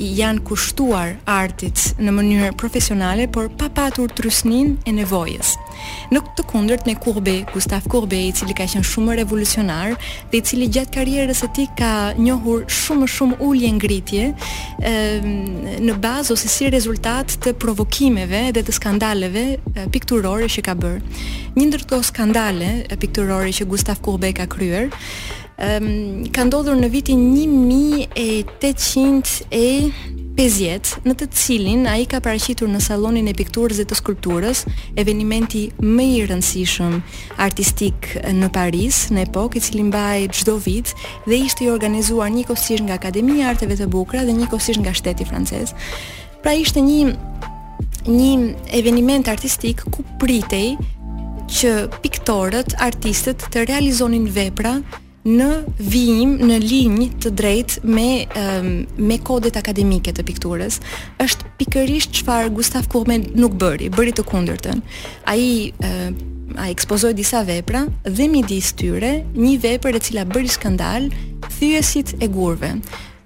i janë kushtuar artit në mënyrë profesionale, por pa patur trysninë e nevojës. Në të kundërt me Courbet, Gustave Courbet, i cili ka qenë shumë revolucionar dhe i cili gjatë karrierës së tij ka njohur shumë shumë ulje ngritje ë në bazë ose si rezultat të provokimeve dhe të skandaleve pikturore që ka bërë. Një ndër këto skandale pikturore që Gustave Courbet ka kryer, um, ka ndodhur në vitin 1850, në të cilin ai ka paraqitur në sallonin e pikturës dhe të skulpturës, evenimenti më i rëndësishëm artistik në Paris në epokë, i cili mbahej çdo vit dhe ishte i organizuar njëkohësisht nga Akademia e Arteve të Bukura dhe njëkohësisht nga shteti francez. Pra ishte një një eveniment artistik ku pritej që piktorët, artistët të realizonin vepra në vijim, në linjë të drejtë me um, me kodet akademike të pikturës. Është pikërisht çfarë Gustav Kurbe nuk bëri, bëri të kundërtën. Ai uh, ai ekspozoi disa vepra dhe midis tyre një vepër e cila bëri skandal, thyesit e gurëve.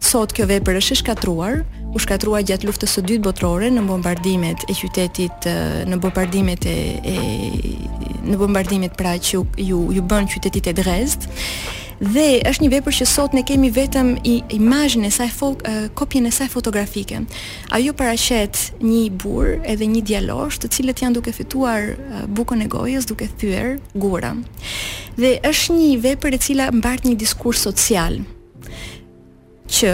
Sot kjo vepër është e shkatërruar, u shkatërrua gjatë luftës së dytë botërore në bombardimet e qytetit në bombardimet e, e në bombardimet pra që iu iu, iu bënë qytetit e Dresd. Dhe është një vepër që sot ne kemi vetëm i, imazhin e saj fo, kopjen e saj fotografike. Ajo paraqet një burrë edhe një djalosh, të cilët janë duke fituar bukën e gojës duke thyer gurë. Dhe është një vepër e cila mbart një diskurs social. që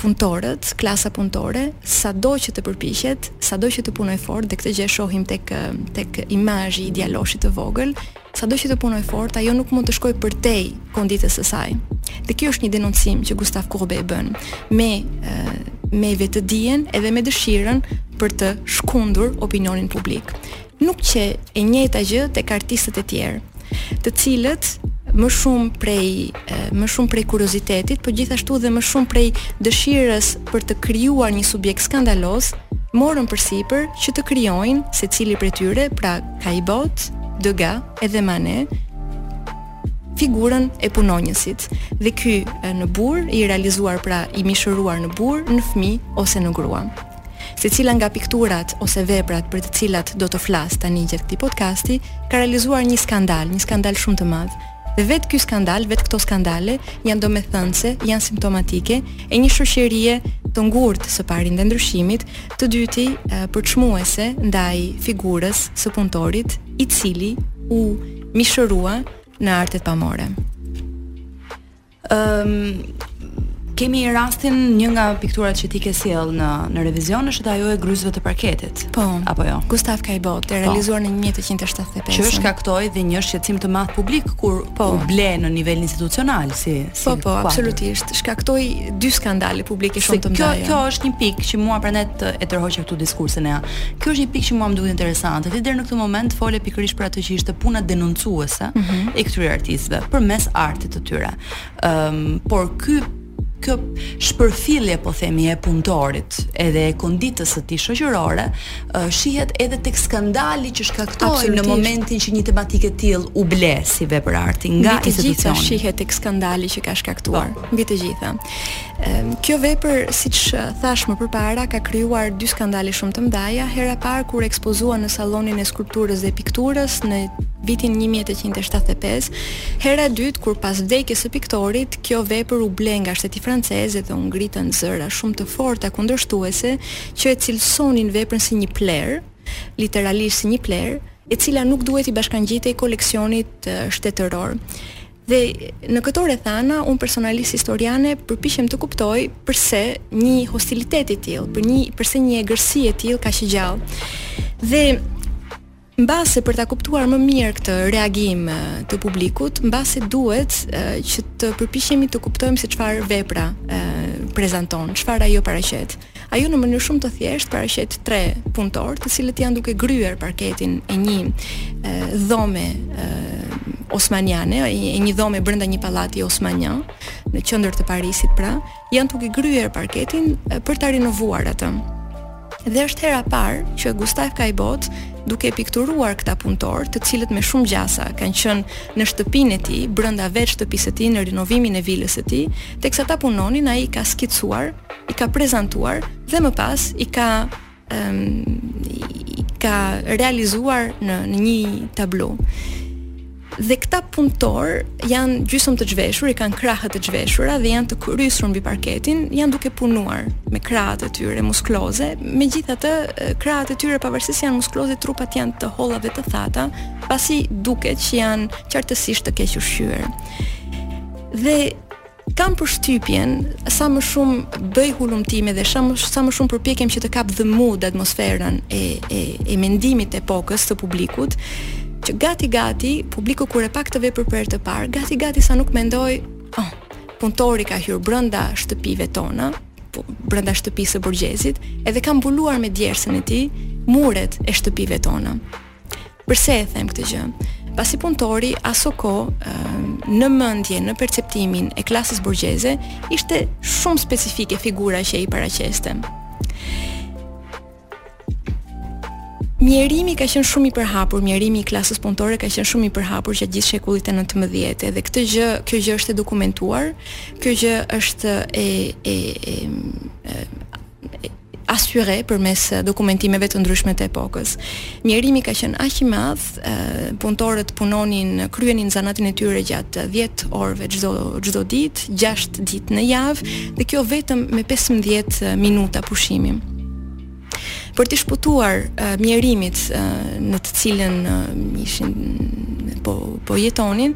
punëtorët, klasa punëtore, sa do që të përpiqet, sa do që të punojë fort, dhe këtë gjë e shohim tek, tek imazhi i djaloshit të vogël, sa do që të punojë fort, ajo nuk mund të shkojë përtej konditës së saj. Dhe kjo është një denoncim që Gustav Kurbe e bën, me, me vetëdijen edhe me dëshirën për të shkundur opinionin publik. Nuk qe e njëjta gjë tek artistët e tjerë, të cilët më shumë prej më shumë prej kuriozitetit, por gjithashtu dhe më shumë prej dëshirës për të krijuar një subjekt skandaloz, morën përsipër që të krijojnë secili prej tyre, pra Kajbot, Dega edhe Mane, figurën e punonjësit. Dhe ky në burrë i realizuar pra i mishëruar në burrë, në fëmijë ose në grua. Secila nga pikturat ose veprat për të cilat do të flas tani gjatë këtij podcasti ka realizuar një skandal, një skandal shumë të madh. Dhe vetë ky skandal, vetë këto skandale janë domethënëse, janë simptomatike e një shoqërie të ngurtë së pari ndaj ndryshimit, së dyti përçmuese ndaj figurës së punëtorit, i cili u mishërua në artet pamore. Ëm kemi rastin një nga pikturat që ti ke sjellë në në revizion është ajo e gërryesve të parketit. Po. Apo jo. Gustav Kajbot e po. realizuar në 1875. Që shkaktoi dhe një shqetësim të madh publik kur po u ble në nivel institucional si si Po po, kuadër. absolutisht. Shkaktoi dy skandale publike shumë të mëdha. Kjo kjo është një pikë që mua prandaj ta tërhoqa këtu diskursin e. Kjo është një pikë që mua më duket interesante. Ti deri në këtë moment fole pikërisht për atë që ishte puna denoncuese mm -hmm. e këtyre artistëve përmes artit të tyre. Ëm, por ky kjo shpërfillje po themi e punëtorit edhe e konditës së tij shoqërore shihet edhe tek skandali që shkaktoi në momentin që një tematikë e tillë u ble si vepër arti nga institucioni. Mbi të gjitha shihet tek skandali që ka shkaktuar. Po. Mbi të gjitha. Kjo vepër, siç thashë më përpara, ka krijuar dy skandale shumë të mëdha. Hera e parë kur u ekspozua në sallonin e skulpturës dhe pikturës në vitin 1875, hera e dytë kur pas vdekjes së piktorit, kjo vepër u ble nga shteti francez dhe u ngritën zëra shumë të forta kundërshtuese që e cilësonin veprën si një plehrë, literalisht si një plehrë, e cila nuk duhet t'i bashkangjitej koleksionit shtetëror. Dhe në këto rrethana unë personalisht historiane përpiqem të kuptoj përse një hostilitet i tillë, për një përse një egërsi e tillë kaq e gjallë. Dhe mbase për ta kuptuar më mirë këtë reagim të publikut, mbase duhet që të përpiqemi të kuptojmë se çfarë vepra prezanton, çfarë ajo paraqet. Ajo në mënyrë shumë të thjeshtë paraqet tre punëtorë, të cilët janë duke gërryer parketin e një e, dhome e, osmaniane, e një dhome brenda një pallati osmanian në qendër të Parisit, pra, janë duke gryer parketin e, për ta rinovuar atë. Dhe është hera e parë që Gustave Caillebotte duke pikturuar këta punëtorë, të cilët me shumë gjasa kanë qenë në shtëpinë e tij, brenda vetë shtëpisë së tij në rinovimin e vilës së tij, teksa ata punonin ai ka skicuar i ka prezantuar dhe më pas i ka um, i ka realizuar në në një tablo. Dhe këta punëtorë janë gjysëm të zhveshur, i kanë krahët të zhveshura dhe janë të kërrusur mbi parketin, janë duke punuar me krahët e tyre muskuloze. Megjithatë, krahët e tyre pavarësisht se janë muskuloze, trupat janë të holla dhe të thata, pasi duket që janë qartësisht të kequshqyer. Dhe kam përshtypjen sa më shumë bëj hulumtime dhe sa më sa më shumë përpiqem që të kap the mood atmosferën e e e mendimit të epokës të publikut që gati gati publiku kur e pa këtë vepër për herë të parë gati gati sa nuk mendoi oh, punëtori ka hyrë brenda shtëpive tona po, brenda shtëpisë së borgjezit edhe ka mbuluar me djersën e tij muret e shtëpive tona Përse e them këtë gjë? Pasi punëtori asokohe në mendje, në perceptimin e klasës borgjeze ishte shumë specifike figura që ai paraqiste. Mjerimi ka qenë shumë i përhapur, mjerimi i klasës punëtore ka qenë shumë i përhapur gjatë gjithë shekullit të 19-të dhe këtë gjë, kjo gjë është e dokumentuar, kjo gjë është e e e, e pasqyruar përmes dokumentimeve të ndryshme të epokës. Mjerimi ka qenë aq i madh, punëtorët punonin, kryenin zanatin e tyre gjatë 10 orëve çdo çdo ditë, 6 ditë në javë dhe kjo vetëm me 15 minuta pushimi. Për t'i shpëtuar uh, mjerimit uh, në të cilën uh, ishin po po jetonin,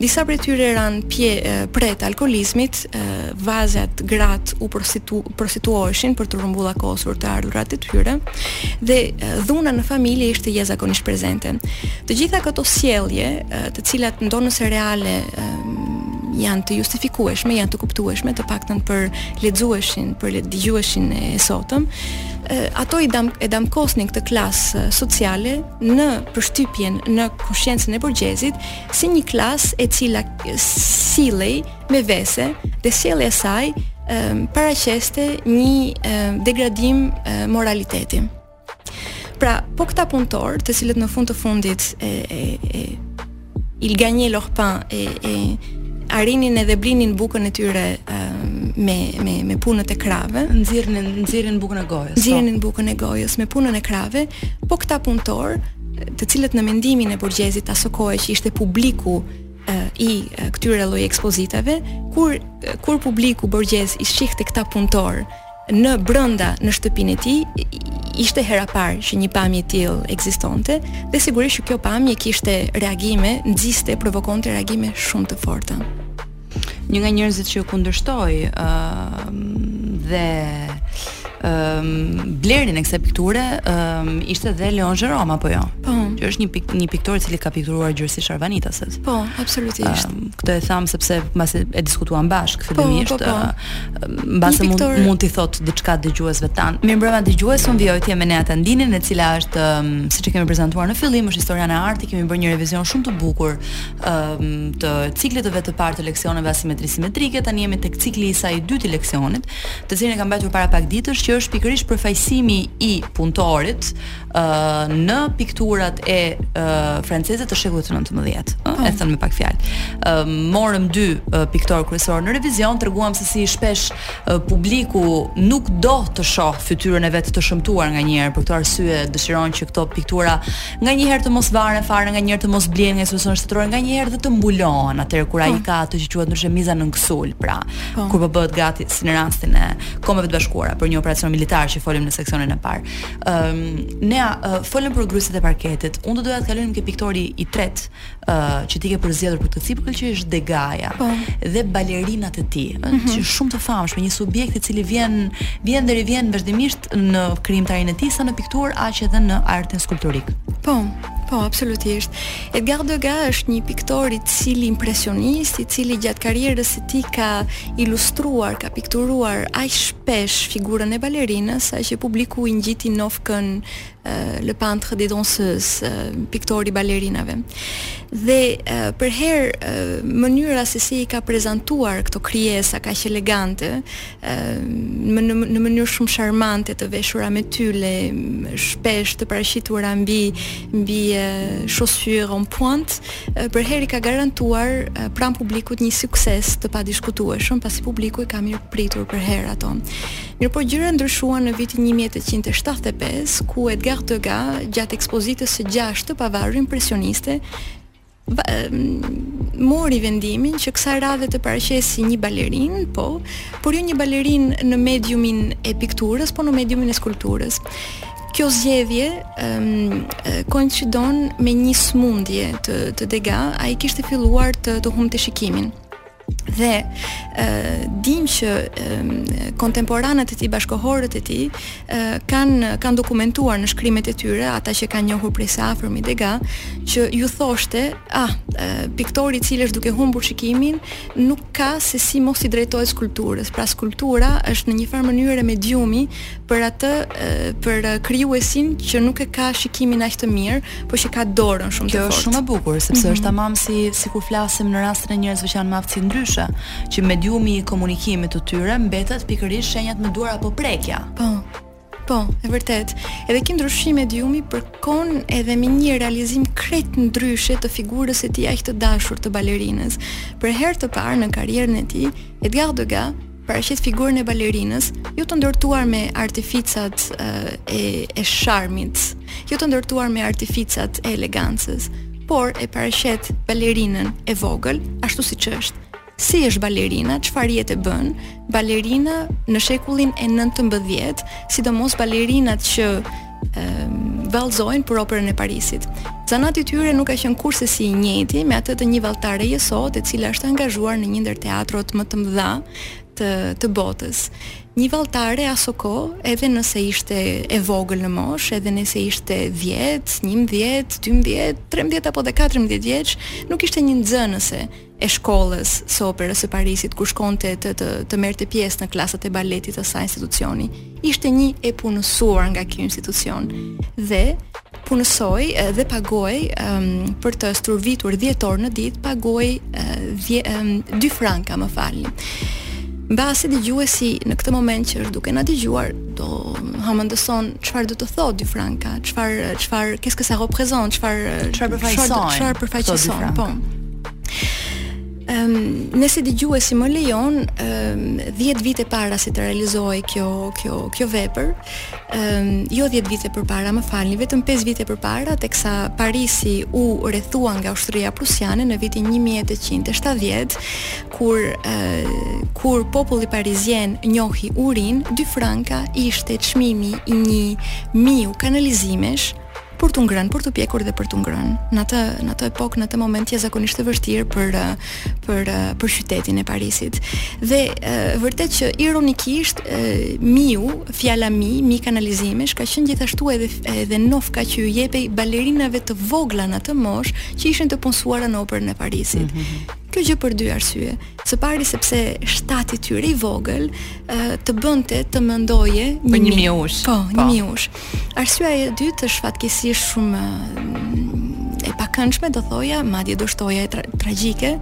disa prej tyre ranë pre uh, pre të alkoolizmit, uh, vajzat, gratë u prostitu, prostituoheshin për të rrumbullakosur të ardhurat e tyre dhe dhuna në familje ishte jashtëzakonisht prezente. Të gjitha këto sjellje, të cilat ndonëse reale janë të justifikueshme, janë të kuptueshme, të paktën për lexuesin, për dëgjuesin e sotëm, ato i dam e damkosnin këtë klasë sociale në përshtypjen në koshiencën e borgjezisë si një klasë e cila sillej me vese dhe sjellja e saj um, paraqeste një um, degradim um, moraliteti. Pra, po këta punëtorë, të cilët në fund të fundit e e e ils gagnaient leur pain e e arrinin edhe blinin bukën e tyre um, me me me punët e krahëve, nxirrnin nxirrnin bukën e gojës. Po. Nxirrnin bukën e gojës me punën e krahëve, po këta punëtorë, të cilët në mendimin e borgjezisë asokohe që ishte publiku i këtyre lloj ekspozitave kur kur publiku borgjez i shihte këta punëtorë në brenda në shtëpinë e tij ishte hera e parë që një pamje e tillë ekzistonte dhe sigurisht që kjo pamje kishte reagime nxiste provokonte reagime shumë të forta një nga njerëzit që iu kundërshtoi ë uh, dhe ëm blerjen e kësaj pikture ëm ishte dhe Léon Gérôme apo jo? Po. Që është një pik, një piktor i cili ka pikturuar gjerësisht arvanitasit. Po, absolutisht. Ëm këtë e tham sepse mbase e diskutuam bashkë po, fillimisht. Po, po, po. Mbase mund piktor... mund t'i thotë diçka dëgjuesve tanë. Mirëmbrëma dëgjues, unë vijoj ti me Nea Tandinin, e cila është um, siç e kemi prezantuar në fillim, është historiane arti, kemi bërë një revizion shumë të bukur um, të ciklit të vetë të parë të leksioneve asimetri simetrike, tani jemi tek cikli i saj i dytë i leksionit. të cilin e ka mbajtur para pak ditësh, që është pikërisht përfaqësimi i punëtorit ë uh, në pikturat e uh, franceze të shekullit të 19, ë, e thënë me pak fjalë. Ë uh, morëm dy uh, piktorë kryesorë në revizion, treguam se si shpesh uh, publiku nuk do të shohë fytyrën e vet të shëmtuar nganjëherë për këtë arsye dëshiron që këto piktura nganjëherë të mos varen fare, nganjëherë të mos blihen nga institucioni shtetëror, nganjëherë dhe të mbulohen atëherë kur ai ka atë që quhet ndryshe miza nën kësulë, pra. Po. Kur po bëhet gati si në rastin e Kombeve të Bashkuara për një operacion militar që folëm në seksionin e parë. Ëm um, ne uh, folëm për kruesit e parketit. Unë do doja të kalonim ke piktori i tretë uh, që ti ke përzgjedhur për këtë cikël që është Degaja po. dhe balerinat e tij, mm -hmm. që shumë të famshme, një subjekt i cili vjen vjen dhe rivjen vazhdimisht në krijimtarinë e tij sa në pikturë aq edhe në artin skulptorik. Po. Po, absolutisht. Edgar Degas është një piktor i cili impresionist, i cili gjatë karrierës së tij ka ilustruar, ka pikturuar aq shpesh figurën e balerinës, saqë publiku i ngjiti nofkën uh, Le peintre des danseuses, uh, piktori i balerinave. Dhe uh, përherë uh, mënyra se si i ka prezantuar këto krijesa kaq elegante, uh, në mënyrë shumë sharmante të veshura me tyle, shpesh të paraqitura mbi mbi chaussures en pointe, përherë i ka garantuar pranë publikut një sukses të padiskutueshëm, pasi publiku i ka mirëpritur përherë ato. Mirëpo gjërat ndryshuan në vitin 1875, ku Edgar Degas gjatë ekspozitës së gjashtë të pavarur impresioniste mori vendimin që kësaj radhe të paraqesi një balerinë, po, por jo një balerinë në mediumin e pikturës, po në mediumin e skulpturës. Kjo zgjedhje um, koincidon me një sëmundje të, të Degas, ai kishte filluar të, të humbte shikimin. dhe dimë që kontemporanët e tij bashkëkohorët e tij kanë kanë dokumentuar në shkrimet e tyre ata që kanë njohur prej së afërmi Degas që u thoshte ah piktori i cili është duke humbur shikimin nuk ka se si mos i drejtohet skulpturës pra skulptura është në njëfarë mënyre mediumi për atë për krijuesin që nuk e ka shikimin aq të mirë, por që ka dorën shumë të fortë. Kjo është shumë e bukur, sepse mm -hmm. është tamam si sikur flasim në rastin e njerëzve që janë me aftësi ndryshe, që mediumi i komunikimit të tyre mbetet pikërisht shenjat me duar apo prekja. Po. Po, e vërtetë. Edhe ky ndryshim mediumi përkon edhe me një realizim krejt ndryshe të figurës së tij aq të dashur të balerinës. Për herë të parë në karrierën e tij, Edgar Degas paraqet figurën e balerinës, jo të ndërtuar me artificat e e sharmit, jo të ndërtuar me artificat e elegancës, por e paraqet balerinën e vogël ashtu siç është. Si është balerina, çfarë jete bën? Balerina në shekullin e 19, sidomos balerinat që vallëzojnë për operën e Parisit. Zanati i tyre nuk ka qenë kurrsesi i njëjti me atë të një valltareje sot, e cila është angazhuar në një ndër teatrot më të mëdha të të botës. Një valltare asokohe, edhe nëse ishte e vogël në moshë, edhe nëse ishte 10, 11, 12, 13 apo dhe 14 vjeç, nuk ishte një nxënëse, e shkollës së operës së Parisit ku shkonte të të, të merrte pjesë në klasat e baletit të atij institucioni. Ishte një e punësuar nga ky institucion dhe punësohej dhe paguhej um, për të stërvitur 10 orë në ditë, paguhej uh, um, 2 franka, më falni. Mbase dëgjuesi në këtë moment që është duke na dëgjuar, do hamendësojë çfarë do të thotë dy franka, çfarë çfarë qu'est-ce que ça représente, çfarë çfarë përfaqëson, çfarë përfaqëson, po. Um, nëse dëgjuesi më lejon, um, 10 vite para se të realizohej kjo kjo kjo vepër, um, jo 10 vite përpara, më falni, vetëm 5 vite përpara teksa Parisi u rrethua nga ushtria prusiane në vitin 1870, kur uh, kur populli parizien njohi urin, 2 franka ishte çmimi i një miu kanalizimesh për t'u ngrënë, për t'u pjekur dhe për t'u ngrënë. Në atë në atë epokë, në atë moment jashtëzakonisht të vështirë për për për qytetin e Parisit. Dhe e, vërtet që ironikisht e, miu, fjala mi, mi kanalizimesh ka qenë gjithashtu edhe edhe nofka që u jepej balerinave të vogla në atë moshë që ishin të punësuara në operën e Parisit. Mm -hmm. Kjo gjë për dy arsye. Së pari sepse shtati i tyre i vogël të bënte të mendoje një një miush. Po, një po. miush. Arsyeja e dytë është fatkeqësisht shumë mm, e pakëndshme, do thoja, madje do shtoja e tra tragjike,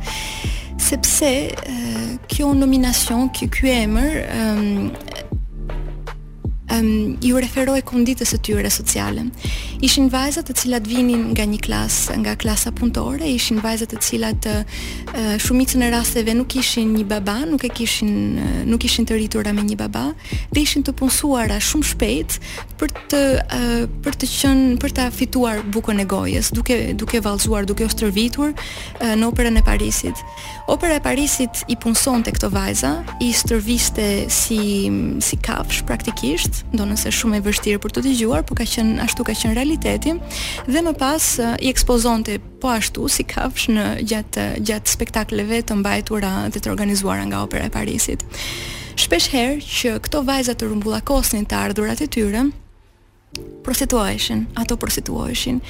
sepse kjo nominacion, ky ky emër, um, iu referohej konditës së tyre sociale. Ishin vajza të cilat vinin nga një klasë, nga klasa punëtore, ishin vajza të cilat uh, shumicën e rasteve nuk kishin një baba, nuk e kishin uh, nuk ishin të rritura me një baba, dhe ishin të punësuara shumë shpejt për të uh, për të qenë për ta fituar bukën e gojës, duke duke vallëzuar, duke u stërvitur uh, në operën e Parisit. Opera e Parisit i punësonte këto vajza, i stërviste si si kafshë praktikisht, ndonëse shumë e vështirë për të dëgjuar, por ka qenë ashtu ka qenë realiteti dhe më pas i ekspozonte po ashtu si kafshë në gjatë gjatë spektakleve të mbajtura dhe të organizuara nga Opera e Parisit. Shpesh herë që këto vajza të rrumbullakosnin të ardhurat e tyre, prostituoheshin, ato prostituoheshin.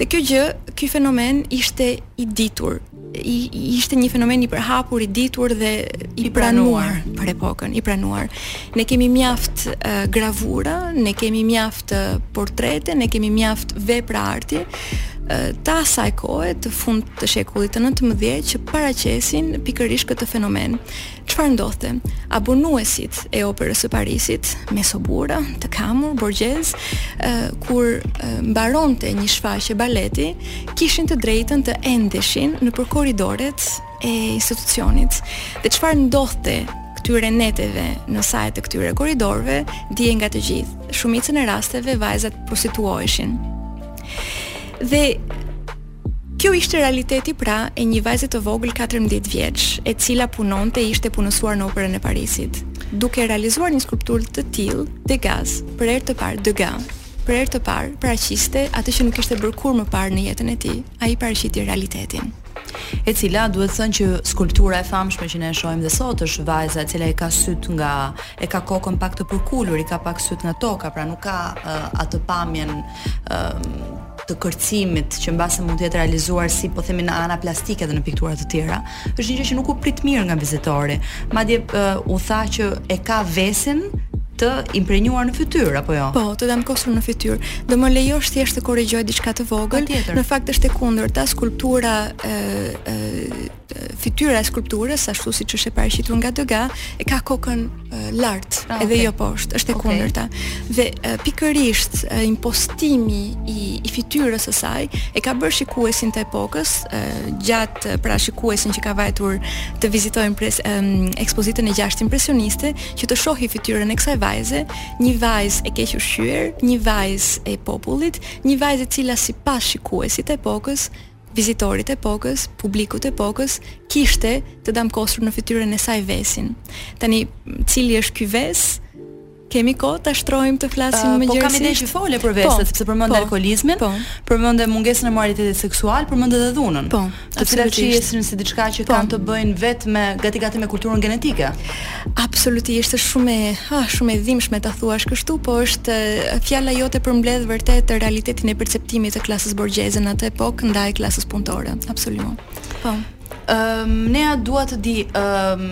Dhe kjo gjë, ky fenomen ishte i ditur, i, ishte një fenomen i përhapur, i ditur dhe i, I pranuar, pranuar për epokën, i pranuar. Ne kemi mjaft uh, gravura, ne kemi mjaft uh, portrete, ne kemi mjaft vepra arti uh, të asaj kohe të fund të shekullit të 19 që paraqesin pikërisht këtë fenomen. Çfarë ndodhte? Abonuesit e Operës së Parisit, mesoburra, të kamur, borgjezë, kur mbaronte një shfaqje baleti, kishin të drejtën të endeshin nëpër korridoret e institucionit. Dhe çfarë ndodhte këtyre neteve në sajë të këtyre korridoreve, dihej nga të gjithë. Shumicën e rasteve vajzat prostituoheshin. Dhe Kjo ishte realiteti pra e një vajze të vogël 14 vjeç, e cila punonte e ishte punësuar në Operën e Parisit. Duke realizuar një skulpturë të tillë, Degas, për herë të parë, Degas, për herë të parë paraqiste atë që nuk ishte bërë kurrë më parë në jetën e tij. Ai paraqiti realitetin. E cila duhet thënë që skulptura e famshme që ne e shohim dhe sot është vajza e cila e ka syt nga e ka kokën pak të përkulur, i ka pak syt nga toka, pra nuk ka uh, atë pamjen uh, të kërcimit që mbase mund të jetë realizuar si po themi nga ana plastike dhe në piktura të tjera, është një gjë që nuk u prit mirë nga vizitori. Madje uh, u tha që e ka vesin të imprenjuar në fytyrë apo jo? Po, të damkosur në fytyrë. Do më lejosh thjesht të korrigjoj diçka të vogël. Në fakt është e kundërta, skulptura ë fytyra e skulpturës ashtu siç është e paraqitur nga Degas e ka kokën uh, lart ah, edhe okay. jo poshtë, është e okay. kundërta. Dhe uh, pikërisht uh, impostimi i, i fytyrës së saj e ka bërë shikuesin të epokës uh, gjatë pra shikuesin që ka vajtur të vizitojë pres um, ekspozitën e gjashtë impresioniste që të shohë fytyrën e kësaj vajze, një vajzë e kequshqyer, një vajzë e popullit, një vajzë e cila sipas shikuesit të epokës vizitorit të epokës, publikut të epokës, kishte të damkosur në fytyrën e saj vesin. Tani, cili është ky ves? Kemi kohë ta shtrojmë të flasim uh, më gjerësisht. Po kam ide që fole për veset, po, sepse përmende po, alkoolizmin, po, përmende mungesën e moralitetit seksual, përmende dhe dhunën. Po, të cilat shihen si diçka që po, kanë të bëjnë vetëm me gati gati me kulturën genetike. Absolutisht, është shumë e, ah, shumë e dhimbshme ta thuash kështu, po është fjala jote përmbledh vërtet realitetin e perceptimit të klasës borgjeze në atë epokë ndaj klasës punëtore. Absolutisht. Po. Ëm ne a dua të di ëm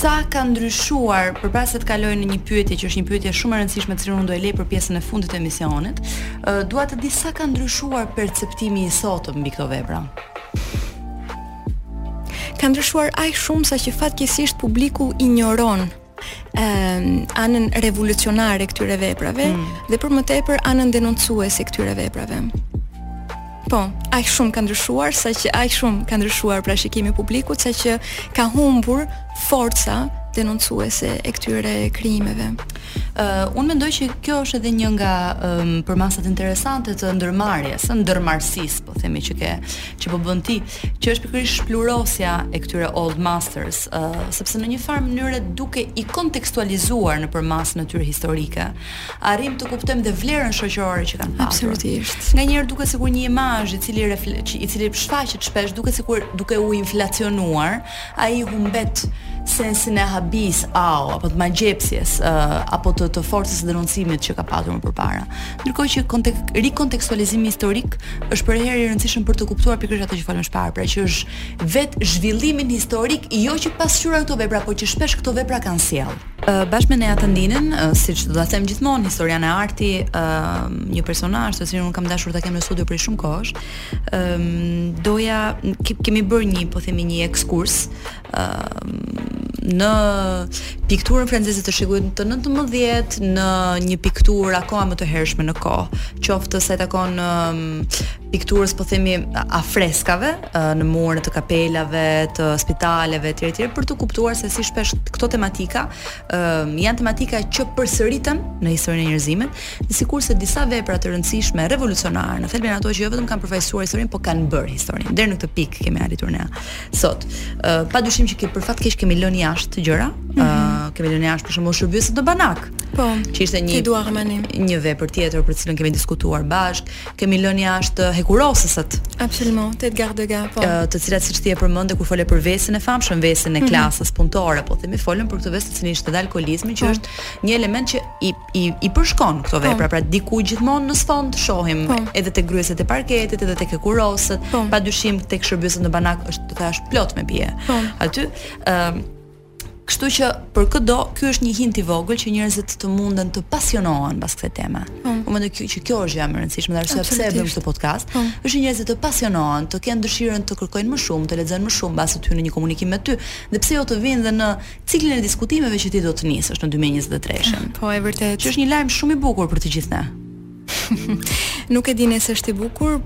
sa ka ndryshuar përpara se të kaloj në një pyetje që është një pyetje shumë e rëndësishme të cilën unë do e lej për pjesën e fundit të emisionit, ë, dua të di sa ka ndryshuar perceptimi i sotëm mbi këto vepra. Ka ndryshuar aq shumë sa që fatkeqësisht publiku injoron ë anën revolucionare e këtyre veprave mm. dhe për më tepër anën denoncuese e këtyre veprave. Po, aq shumë ka ndryshuar sa që aq shumë ka ndryshuar pra shikimi i publikut sa që ka humbur forca denoncuese e këtyre krijimeve. Uh, unë mendoj që kjo është edhe një nga um, përmasat interesante të ndërmarrjes, ndërmarrësisë, po themi që ke që po bën ti, që është pikërisht shpluhurosja e këtyre old masters, ë uh, sepse në një farë mënyre duke i kontekstualizuar në përmasën e tyre historike, arrim të kuptojmë dhe vlerën shoqërore që kanë pasur. Absolutisht. Nganjëherë duket sikur një imazh i cili i cili shfaqet shpesh duket sikur duke u inflacionuar, Ai humbet sensin e habisë, au, apo të magjepsjes, ë, apo të të forcës së denoncimit që ka patur më përpara. Ndërkohë që kontek rikontekstualizimi historik është përherë i rëndësishëm për të kuptuar pikërisht atë që folëm më parë, pra që është vetë zhvillimin historik, jo që pasqyra këto vepra, por që shpesh këto vepra kanë sjellë. Bashkë me Nea Tandinin, siç do ta them gjithmonë, historiane arti, ë, një personazh të cilin unë kam dashur ta kem në studio prej shumë kohësh, doja kemi bërë një po themi një ekskurs ë në pikturën franceze të shekullit të 19 në një pikturë akoma më të hershme në kohë, qoftë sa i takon pikturës po themi afreskave në mure të kapelave, të spitaleve etj etj për të kuptuar se si shpesh këto tematika ë janë tematika që përsëriten në historinë e njerëzimit Sikurse disa vepra të rëndësishme revolucionare, në thelb janë ato që jo vetëm kanë përfaqësuar historinë, por kanë bërë historinë. Deri në këtë pikë kemi arritur ne. Sot, ë uh, pa dyshim që ke për fat keq kemi lënë jashtë gjëra, ë mm -hmm. uh, kemi lënë jashtë për shembull shërbyeset në banak. Po. Që ishte një Edouard Manet. Një vepër tjetër për të cilën kemi diskutuar bashkë, kemi lënë jashtë hekuroseset. Absolutisht, të Edgar Degas, po. Uh, të cilat siç ti e përmendë kur fole për vesin e famshëm, vesin e mhm. klasës mm -hmm. punëtore, po themi folën për këtë ves të cilin ishte dhe alkoolizmi, që po. është një element që i i i përshkon këto po. vepra, pra diku gjithmonë në sfond shohim po. edhe te gërryesit e parketit, edhe te hekuroseset, po. pa dyshim tek shërbyeset në banak është të thash plot me pije. Po. Aty ë uh, Kështu që për këdo, ky është një hint i vogël që njerëzit të munden të pasionohen pas kësaj teme. Po. Unë mendoj që kjo është gjë e rëndësishme, arsye pse e bëjmë këtë podcast. Po. Është njerëzit të pasionohen, të kenë dëshirën të kërkojnë më shumë, të lexojnë më shumë, mbase të hyjnë në një komunikim me ty, dhe pse jo të vinë dhe në Ciklin e diskutimeve që ti do të nisësh në dy mijë e njëzet e treshin. Po e vërtetë. Që është një lajm shumë i bukur për të gjithë ne. Nuk e di nëse është i bukur,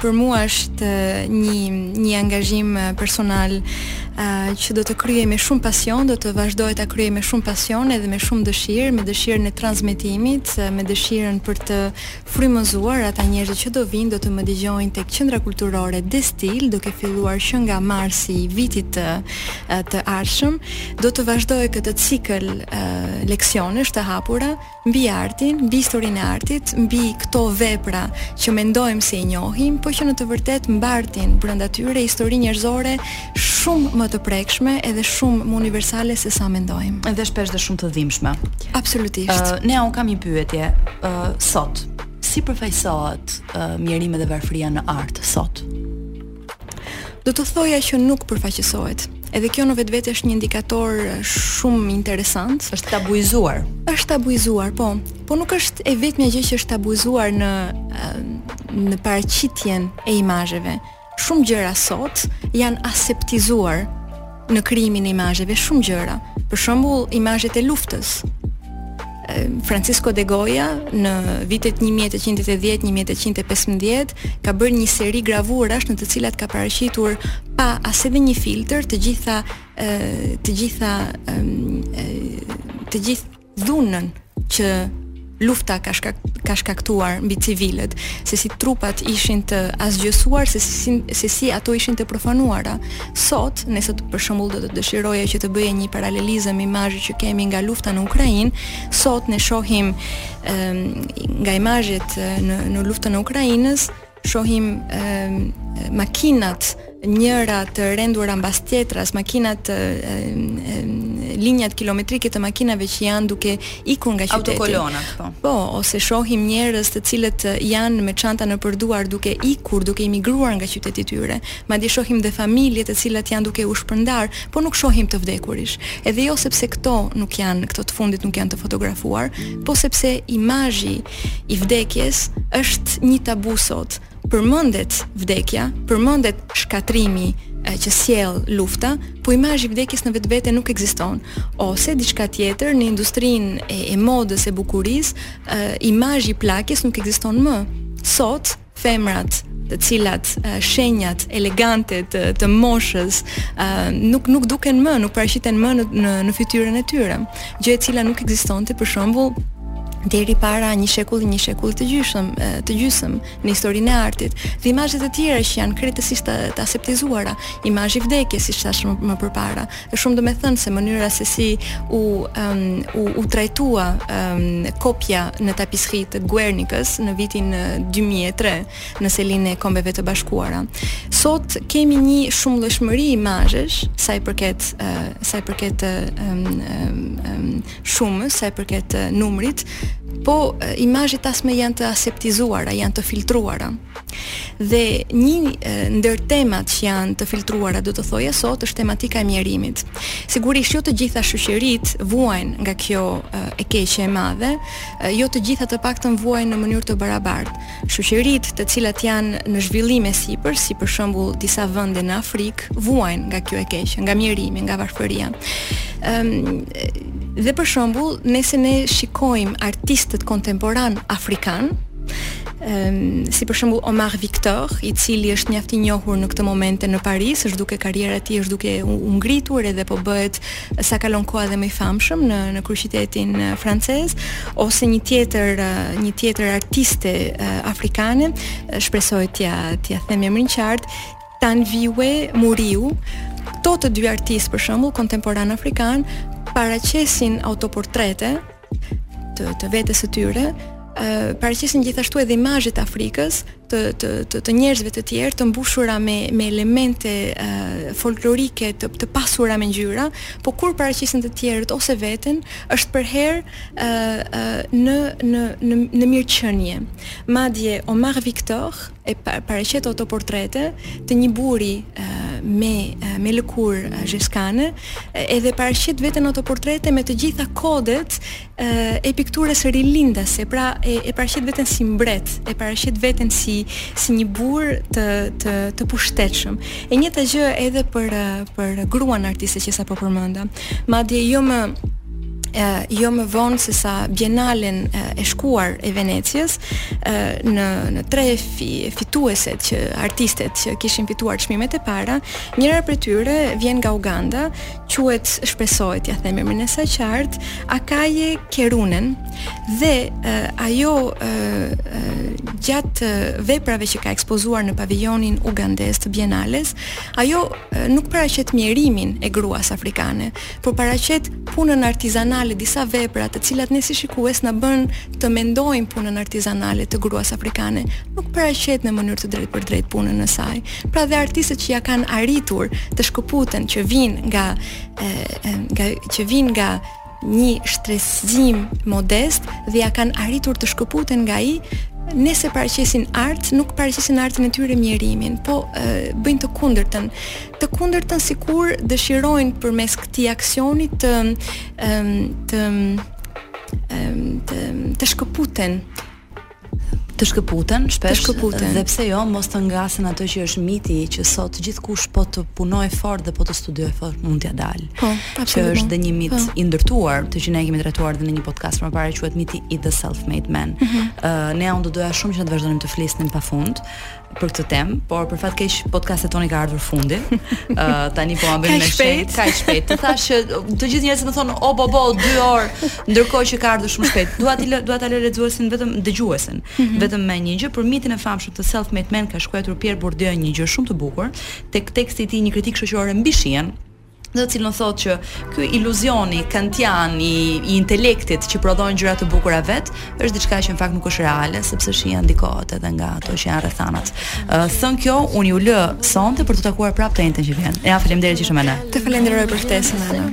për mua është një një angazhim personal që do të kryej me shumë pasion, do të vazhdoj ta kryej me shumë pasion edhe me shumë dëshirë, me dëshirën e transmetimit, me dëshirën për të Frymëzuar, ata njerëzit që do vijnë do të më dëgjojnë tek Qendra Kulturore Destil, duke filluar që nga marsi i vitit të të ardhshëm. Do të vazhdoj këtë cikël e, leksionesh të hapura mbi artin, mbi historinë e artit, mbi këto vepra që mendojmë se i njohim, por që në të vërtetë mbartin brenda tyre histori njerëzore shumë më të prekshme edhe shumë më universale se sa mendojmë. Edhe shpesh dhe shumë të dhimbshme. Absolutisht. Uh, Nea un kam një pyetje. Uh, sot si përfaqësohet uh, mjerimi dhe varfëria në art sot? Do të thoja që nuk përfaqësohet. Edhe kjo në vetvete është një indikator shumë interesant. Është tabuizuar. Është tabuizuar, po. Po nuk është e vetmja gjë që është tabuizuar në në paraqitjen e imazheve. Shumë gjëra sot janë aseptizuar në krijimin e imazheve, shumë gjëra. Për shembull, imazhet e luftës. Francisco de Goya në vitet 1810-1815 ka bërë një seri gravurash në të cilat ka paraqitur pa as edhe një filtr të gjitha të gjitha të gjithë dhunën që lufta ka shkak, ka shkaktuar mbi civilët, se si trupat ishin të asgjësuar, se si se si ato ishin të profanuara. Sot, nëse për shembull do të dëshiroje që të bëje një paralelizëm imazhi që kemi nga lufta në Ukrainë, sot ne shohim e, nga imazhet në në luftën e Ukrainës Shohim makinat njëra të rendura mbas tjetrës, makinat e, e, linjat kilometrike të makinave që janë duke ikur nga qyteti. Autokolonat, po. Po, ose shohim njerëz të cilët janë me çanta nëpër duar duke ikur, duke emigruar nga qyteti i tyre. Madje shohim dhe familje të cilat janë duke u shpërndarë, po nuk shohim të vdekurish. Edhe jo sepse këto nuk janë, këto të fundit nuk janë të fotografuar, po sepse imazhi i vdekjes është një tabu sot. Përmendet vdekja, përmendet shkatërrimi e, që sjell lufta, po imazhi i vdekjes në vetvete nuk ekziston. Ose diçka tjetër në industrinë e, e modës e bukurisë, imazhi i plakjes nuk ekziston më. Sot femrat të cilat uh, shenjat elegante të, të moshës uh, nuk nuk duken më, nuk paraqiten më në në, në fytyrën e tyre, gjë e cila nuk ekzistonte për shembull deri para një shekulli, një shekulli e gjysëm, të gjysëm në historinë e artit. Dhe imazhe të tjera që janë krejtësisht të, të aseptizuara, imazhi i vdekjes, siç thashë më, më përpara, Është shumë domethënëse mënyra se si u um, u, u trajtua um, kopja në tapiseri të Guernikës në vitin 2003 në selinë e Kombeve të Bashkuara. Sot kemi një shumëllojshmëri imazhesh sa i përket uh, sa i përket um, um, shumës, sa i përket uh, numrit, po uh, imazhet tashmë janë të aseptizuara, janë të filtruara. Dhe një ndër temat që janë të filtruara, do të thoja sot, është tematika e mjerimit. Sigurisht jo të gjitha shoqëritë vuajnë nga kjo e keqe e madhe, jo të gjitha të paktën vuajnë në mënyrë të barabartë. Shoqëritë të cilat janë në zhvillim e sipër, si për shembull disa vende në Afrikë, vuajnë nga kjo e keqe, nga mjerimi, nga varfëria. Ëm um, dhe për shembull, nëse ne shikojmë artistët kontemporanë afrikanë, si për shembull Omar Victor, i cili është mjaft i njohur në këto momente në Paris, është duke karriera e tij është duke u, u ngritur edhe po bëhet sa kalon koha dhe më i famshëm në në kryeqytetin francez, ose një tjetër një tjetër artiste afrikane, shpresoj t'ia t'ia them emrin qartë, Tanviwe Muriu, këto të dy artistët për shembull kontemporan afrikan paraqesin autoportrete të, të vetes së tyre, uh, paraqesin gjithashtu edhe imazhet të Afrikës të të të, të njerëzve të tjerë të mbushura me me elemente uh, folklorike të, të pasura me ngjyra, por kur paraqesin të tjerët ose veten, është përherë uh, uh, në në në në mirëqenie. Madje Omar Victor, e paraqet autoportrete të një burri me me lëkurë zeshkane edhe paraqet veten autoportrete me të gjitha kodet e pikturës rilindase pra e, e paraqet veten si mbret e paraqet veten si si një burrë të të të pushtetshëm e njëjta gjë edhe për për gruan artiste që sapo përmenda Madje jo më jo më vonë sesa Bienalen e shkuar e Venecias në në tre fi, fituesit që artistet që kishin fituar çmimet e para, njëra prej tyre vjen nga Uganda, quhet shpresoj t'ia them emrin e saj qartë, Akaje Kerunen dhe ajo gjatë veprave që ka ekspozuar në pavilionin ugandez të Bienales, Ajo nuk paraqet mjerimin e gruas afrikane, por paraqet punën artizanale, disa vepra të cilat ne si shikues na bën të mendojmë punën artizanale të gruas afrikane. Nuk paraqet në mënyrë të drejtpërdrejtë punën e saj. Pra dhe artistët që ia kanë arritur të shkëputen që vijnë nga e, nga që vijnë nga një shtresim modest dhe ia kanë arritur të shkëputen nga ai nëse paraqesin art, nuk paraqesin artin e tyre mjerimin, po e, bëjnë të kundërtën. Të kundërtën sikur dëshirojnë përmes këtij aksioni të të të të, të shkëputen të shkëputen shpesh të shkëputen dhe pse jo mos të ngasin atë që është miti që sot gjithkush po të punojë fort dhe po të studiojë fort mund t'ia dalë. Po, që është dhe një mit po. i ndërtuar, të që ne e kemi trajtuar edhe në një podcast më parë quhet miti i The Self Made Man. Mhm. Ë uh, ne unë do doja shumë që të vazhdonim të flisnim pafund. për këtë temë, por për fat keq podcastit tonë i ka ardhur fundi. Ë uh, tani po ma bëre shpejt, ka shpejt. Të thashë që të gjithë njerëzit më thonë o bo bo 2 orë, ndërkohë që ka ardhur shumë shpejt. Dua ti dua ta lë lexuesin vetëm dëgjuesin, mm -hmm. vetëm me një gjë për mitin e famshëm të Self Made Man ka shkruar Pierre Bourdieu një gjë shumë të bukur tek teksti i tij një kritikë shoqërore mbi shijen, në të cilën thotë që ky iluzioni kantian i, i intelektit që prodhon gjëra të bukura vet është diçka që në fakt nuk është reale sepse shija ndikohet edhe nga ato që janë rrethanat. Uh, thën kjo, unë ju lë sonte për t'u takuar prapë të enjten që vjen. Ja, faleminderit që ishe me ne. Të falenderoj për ftesën.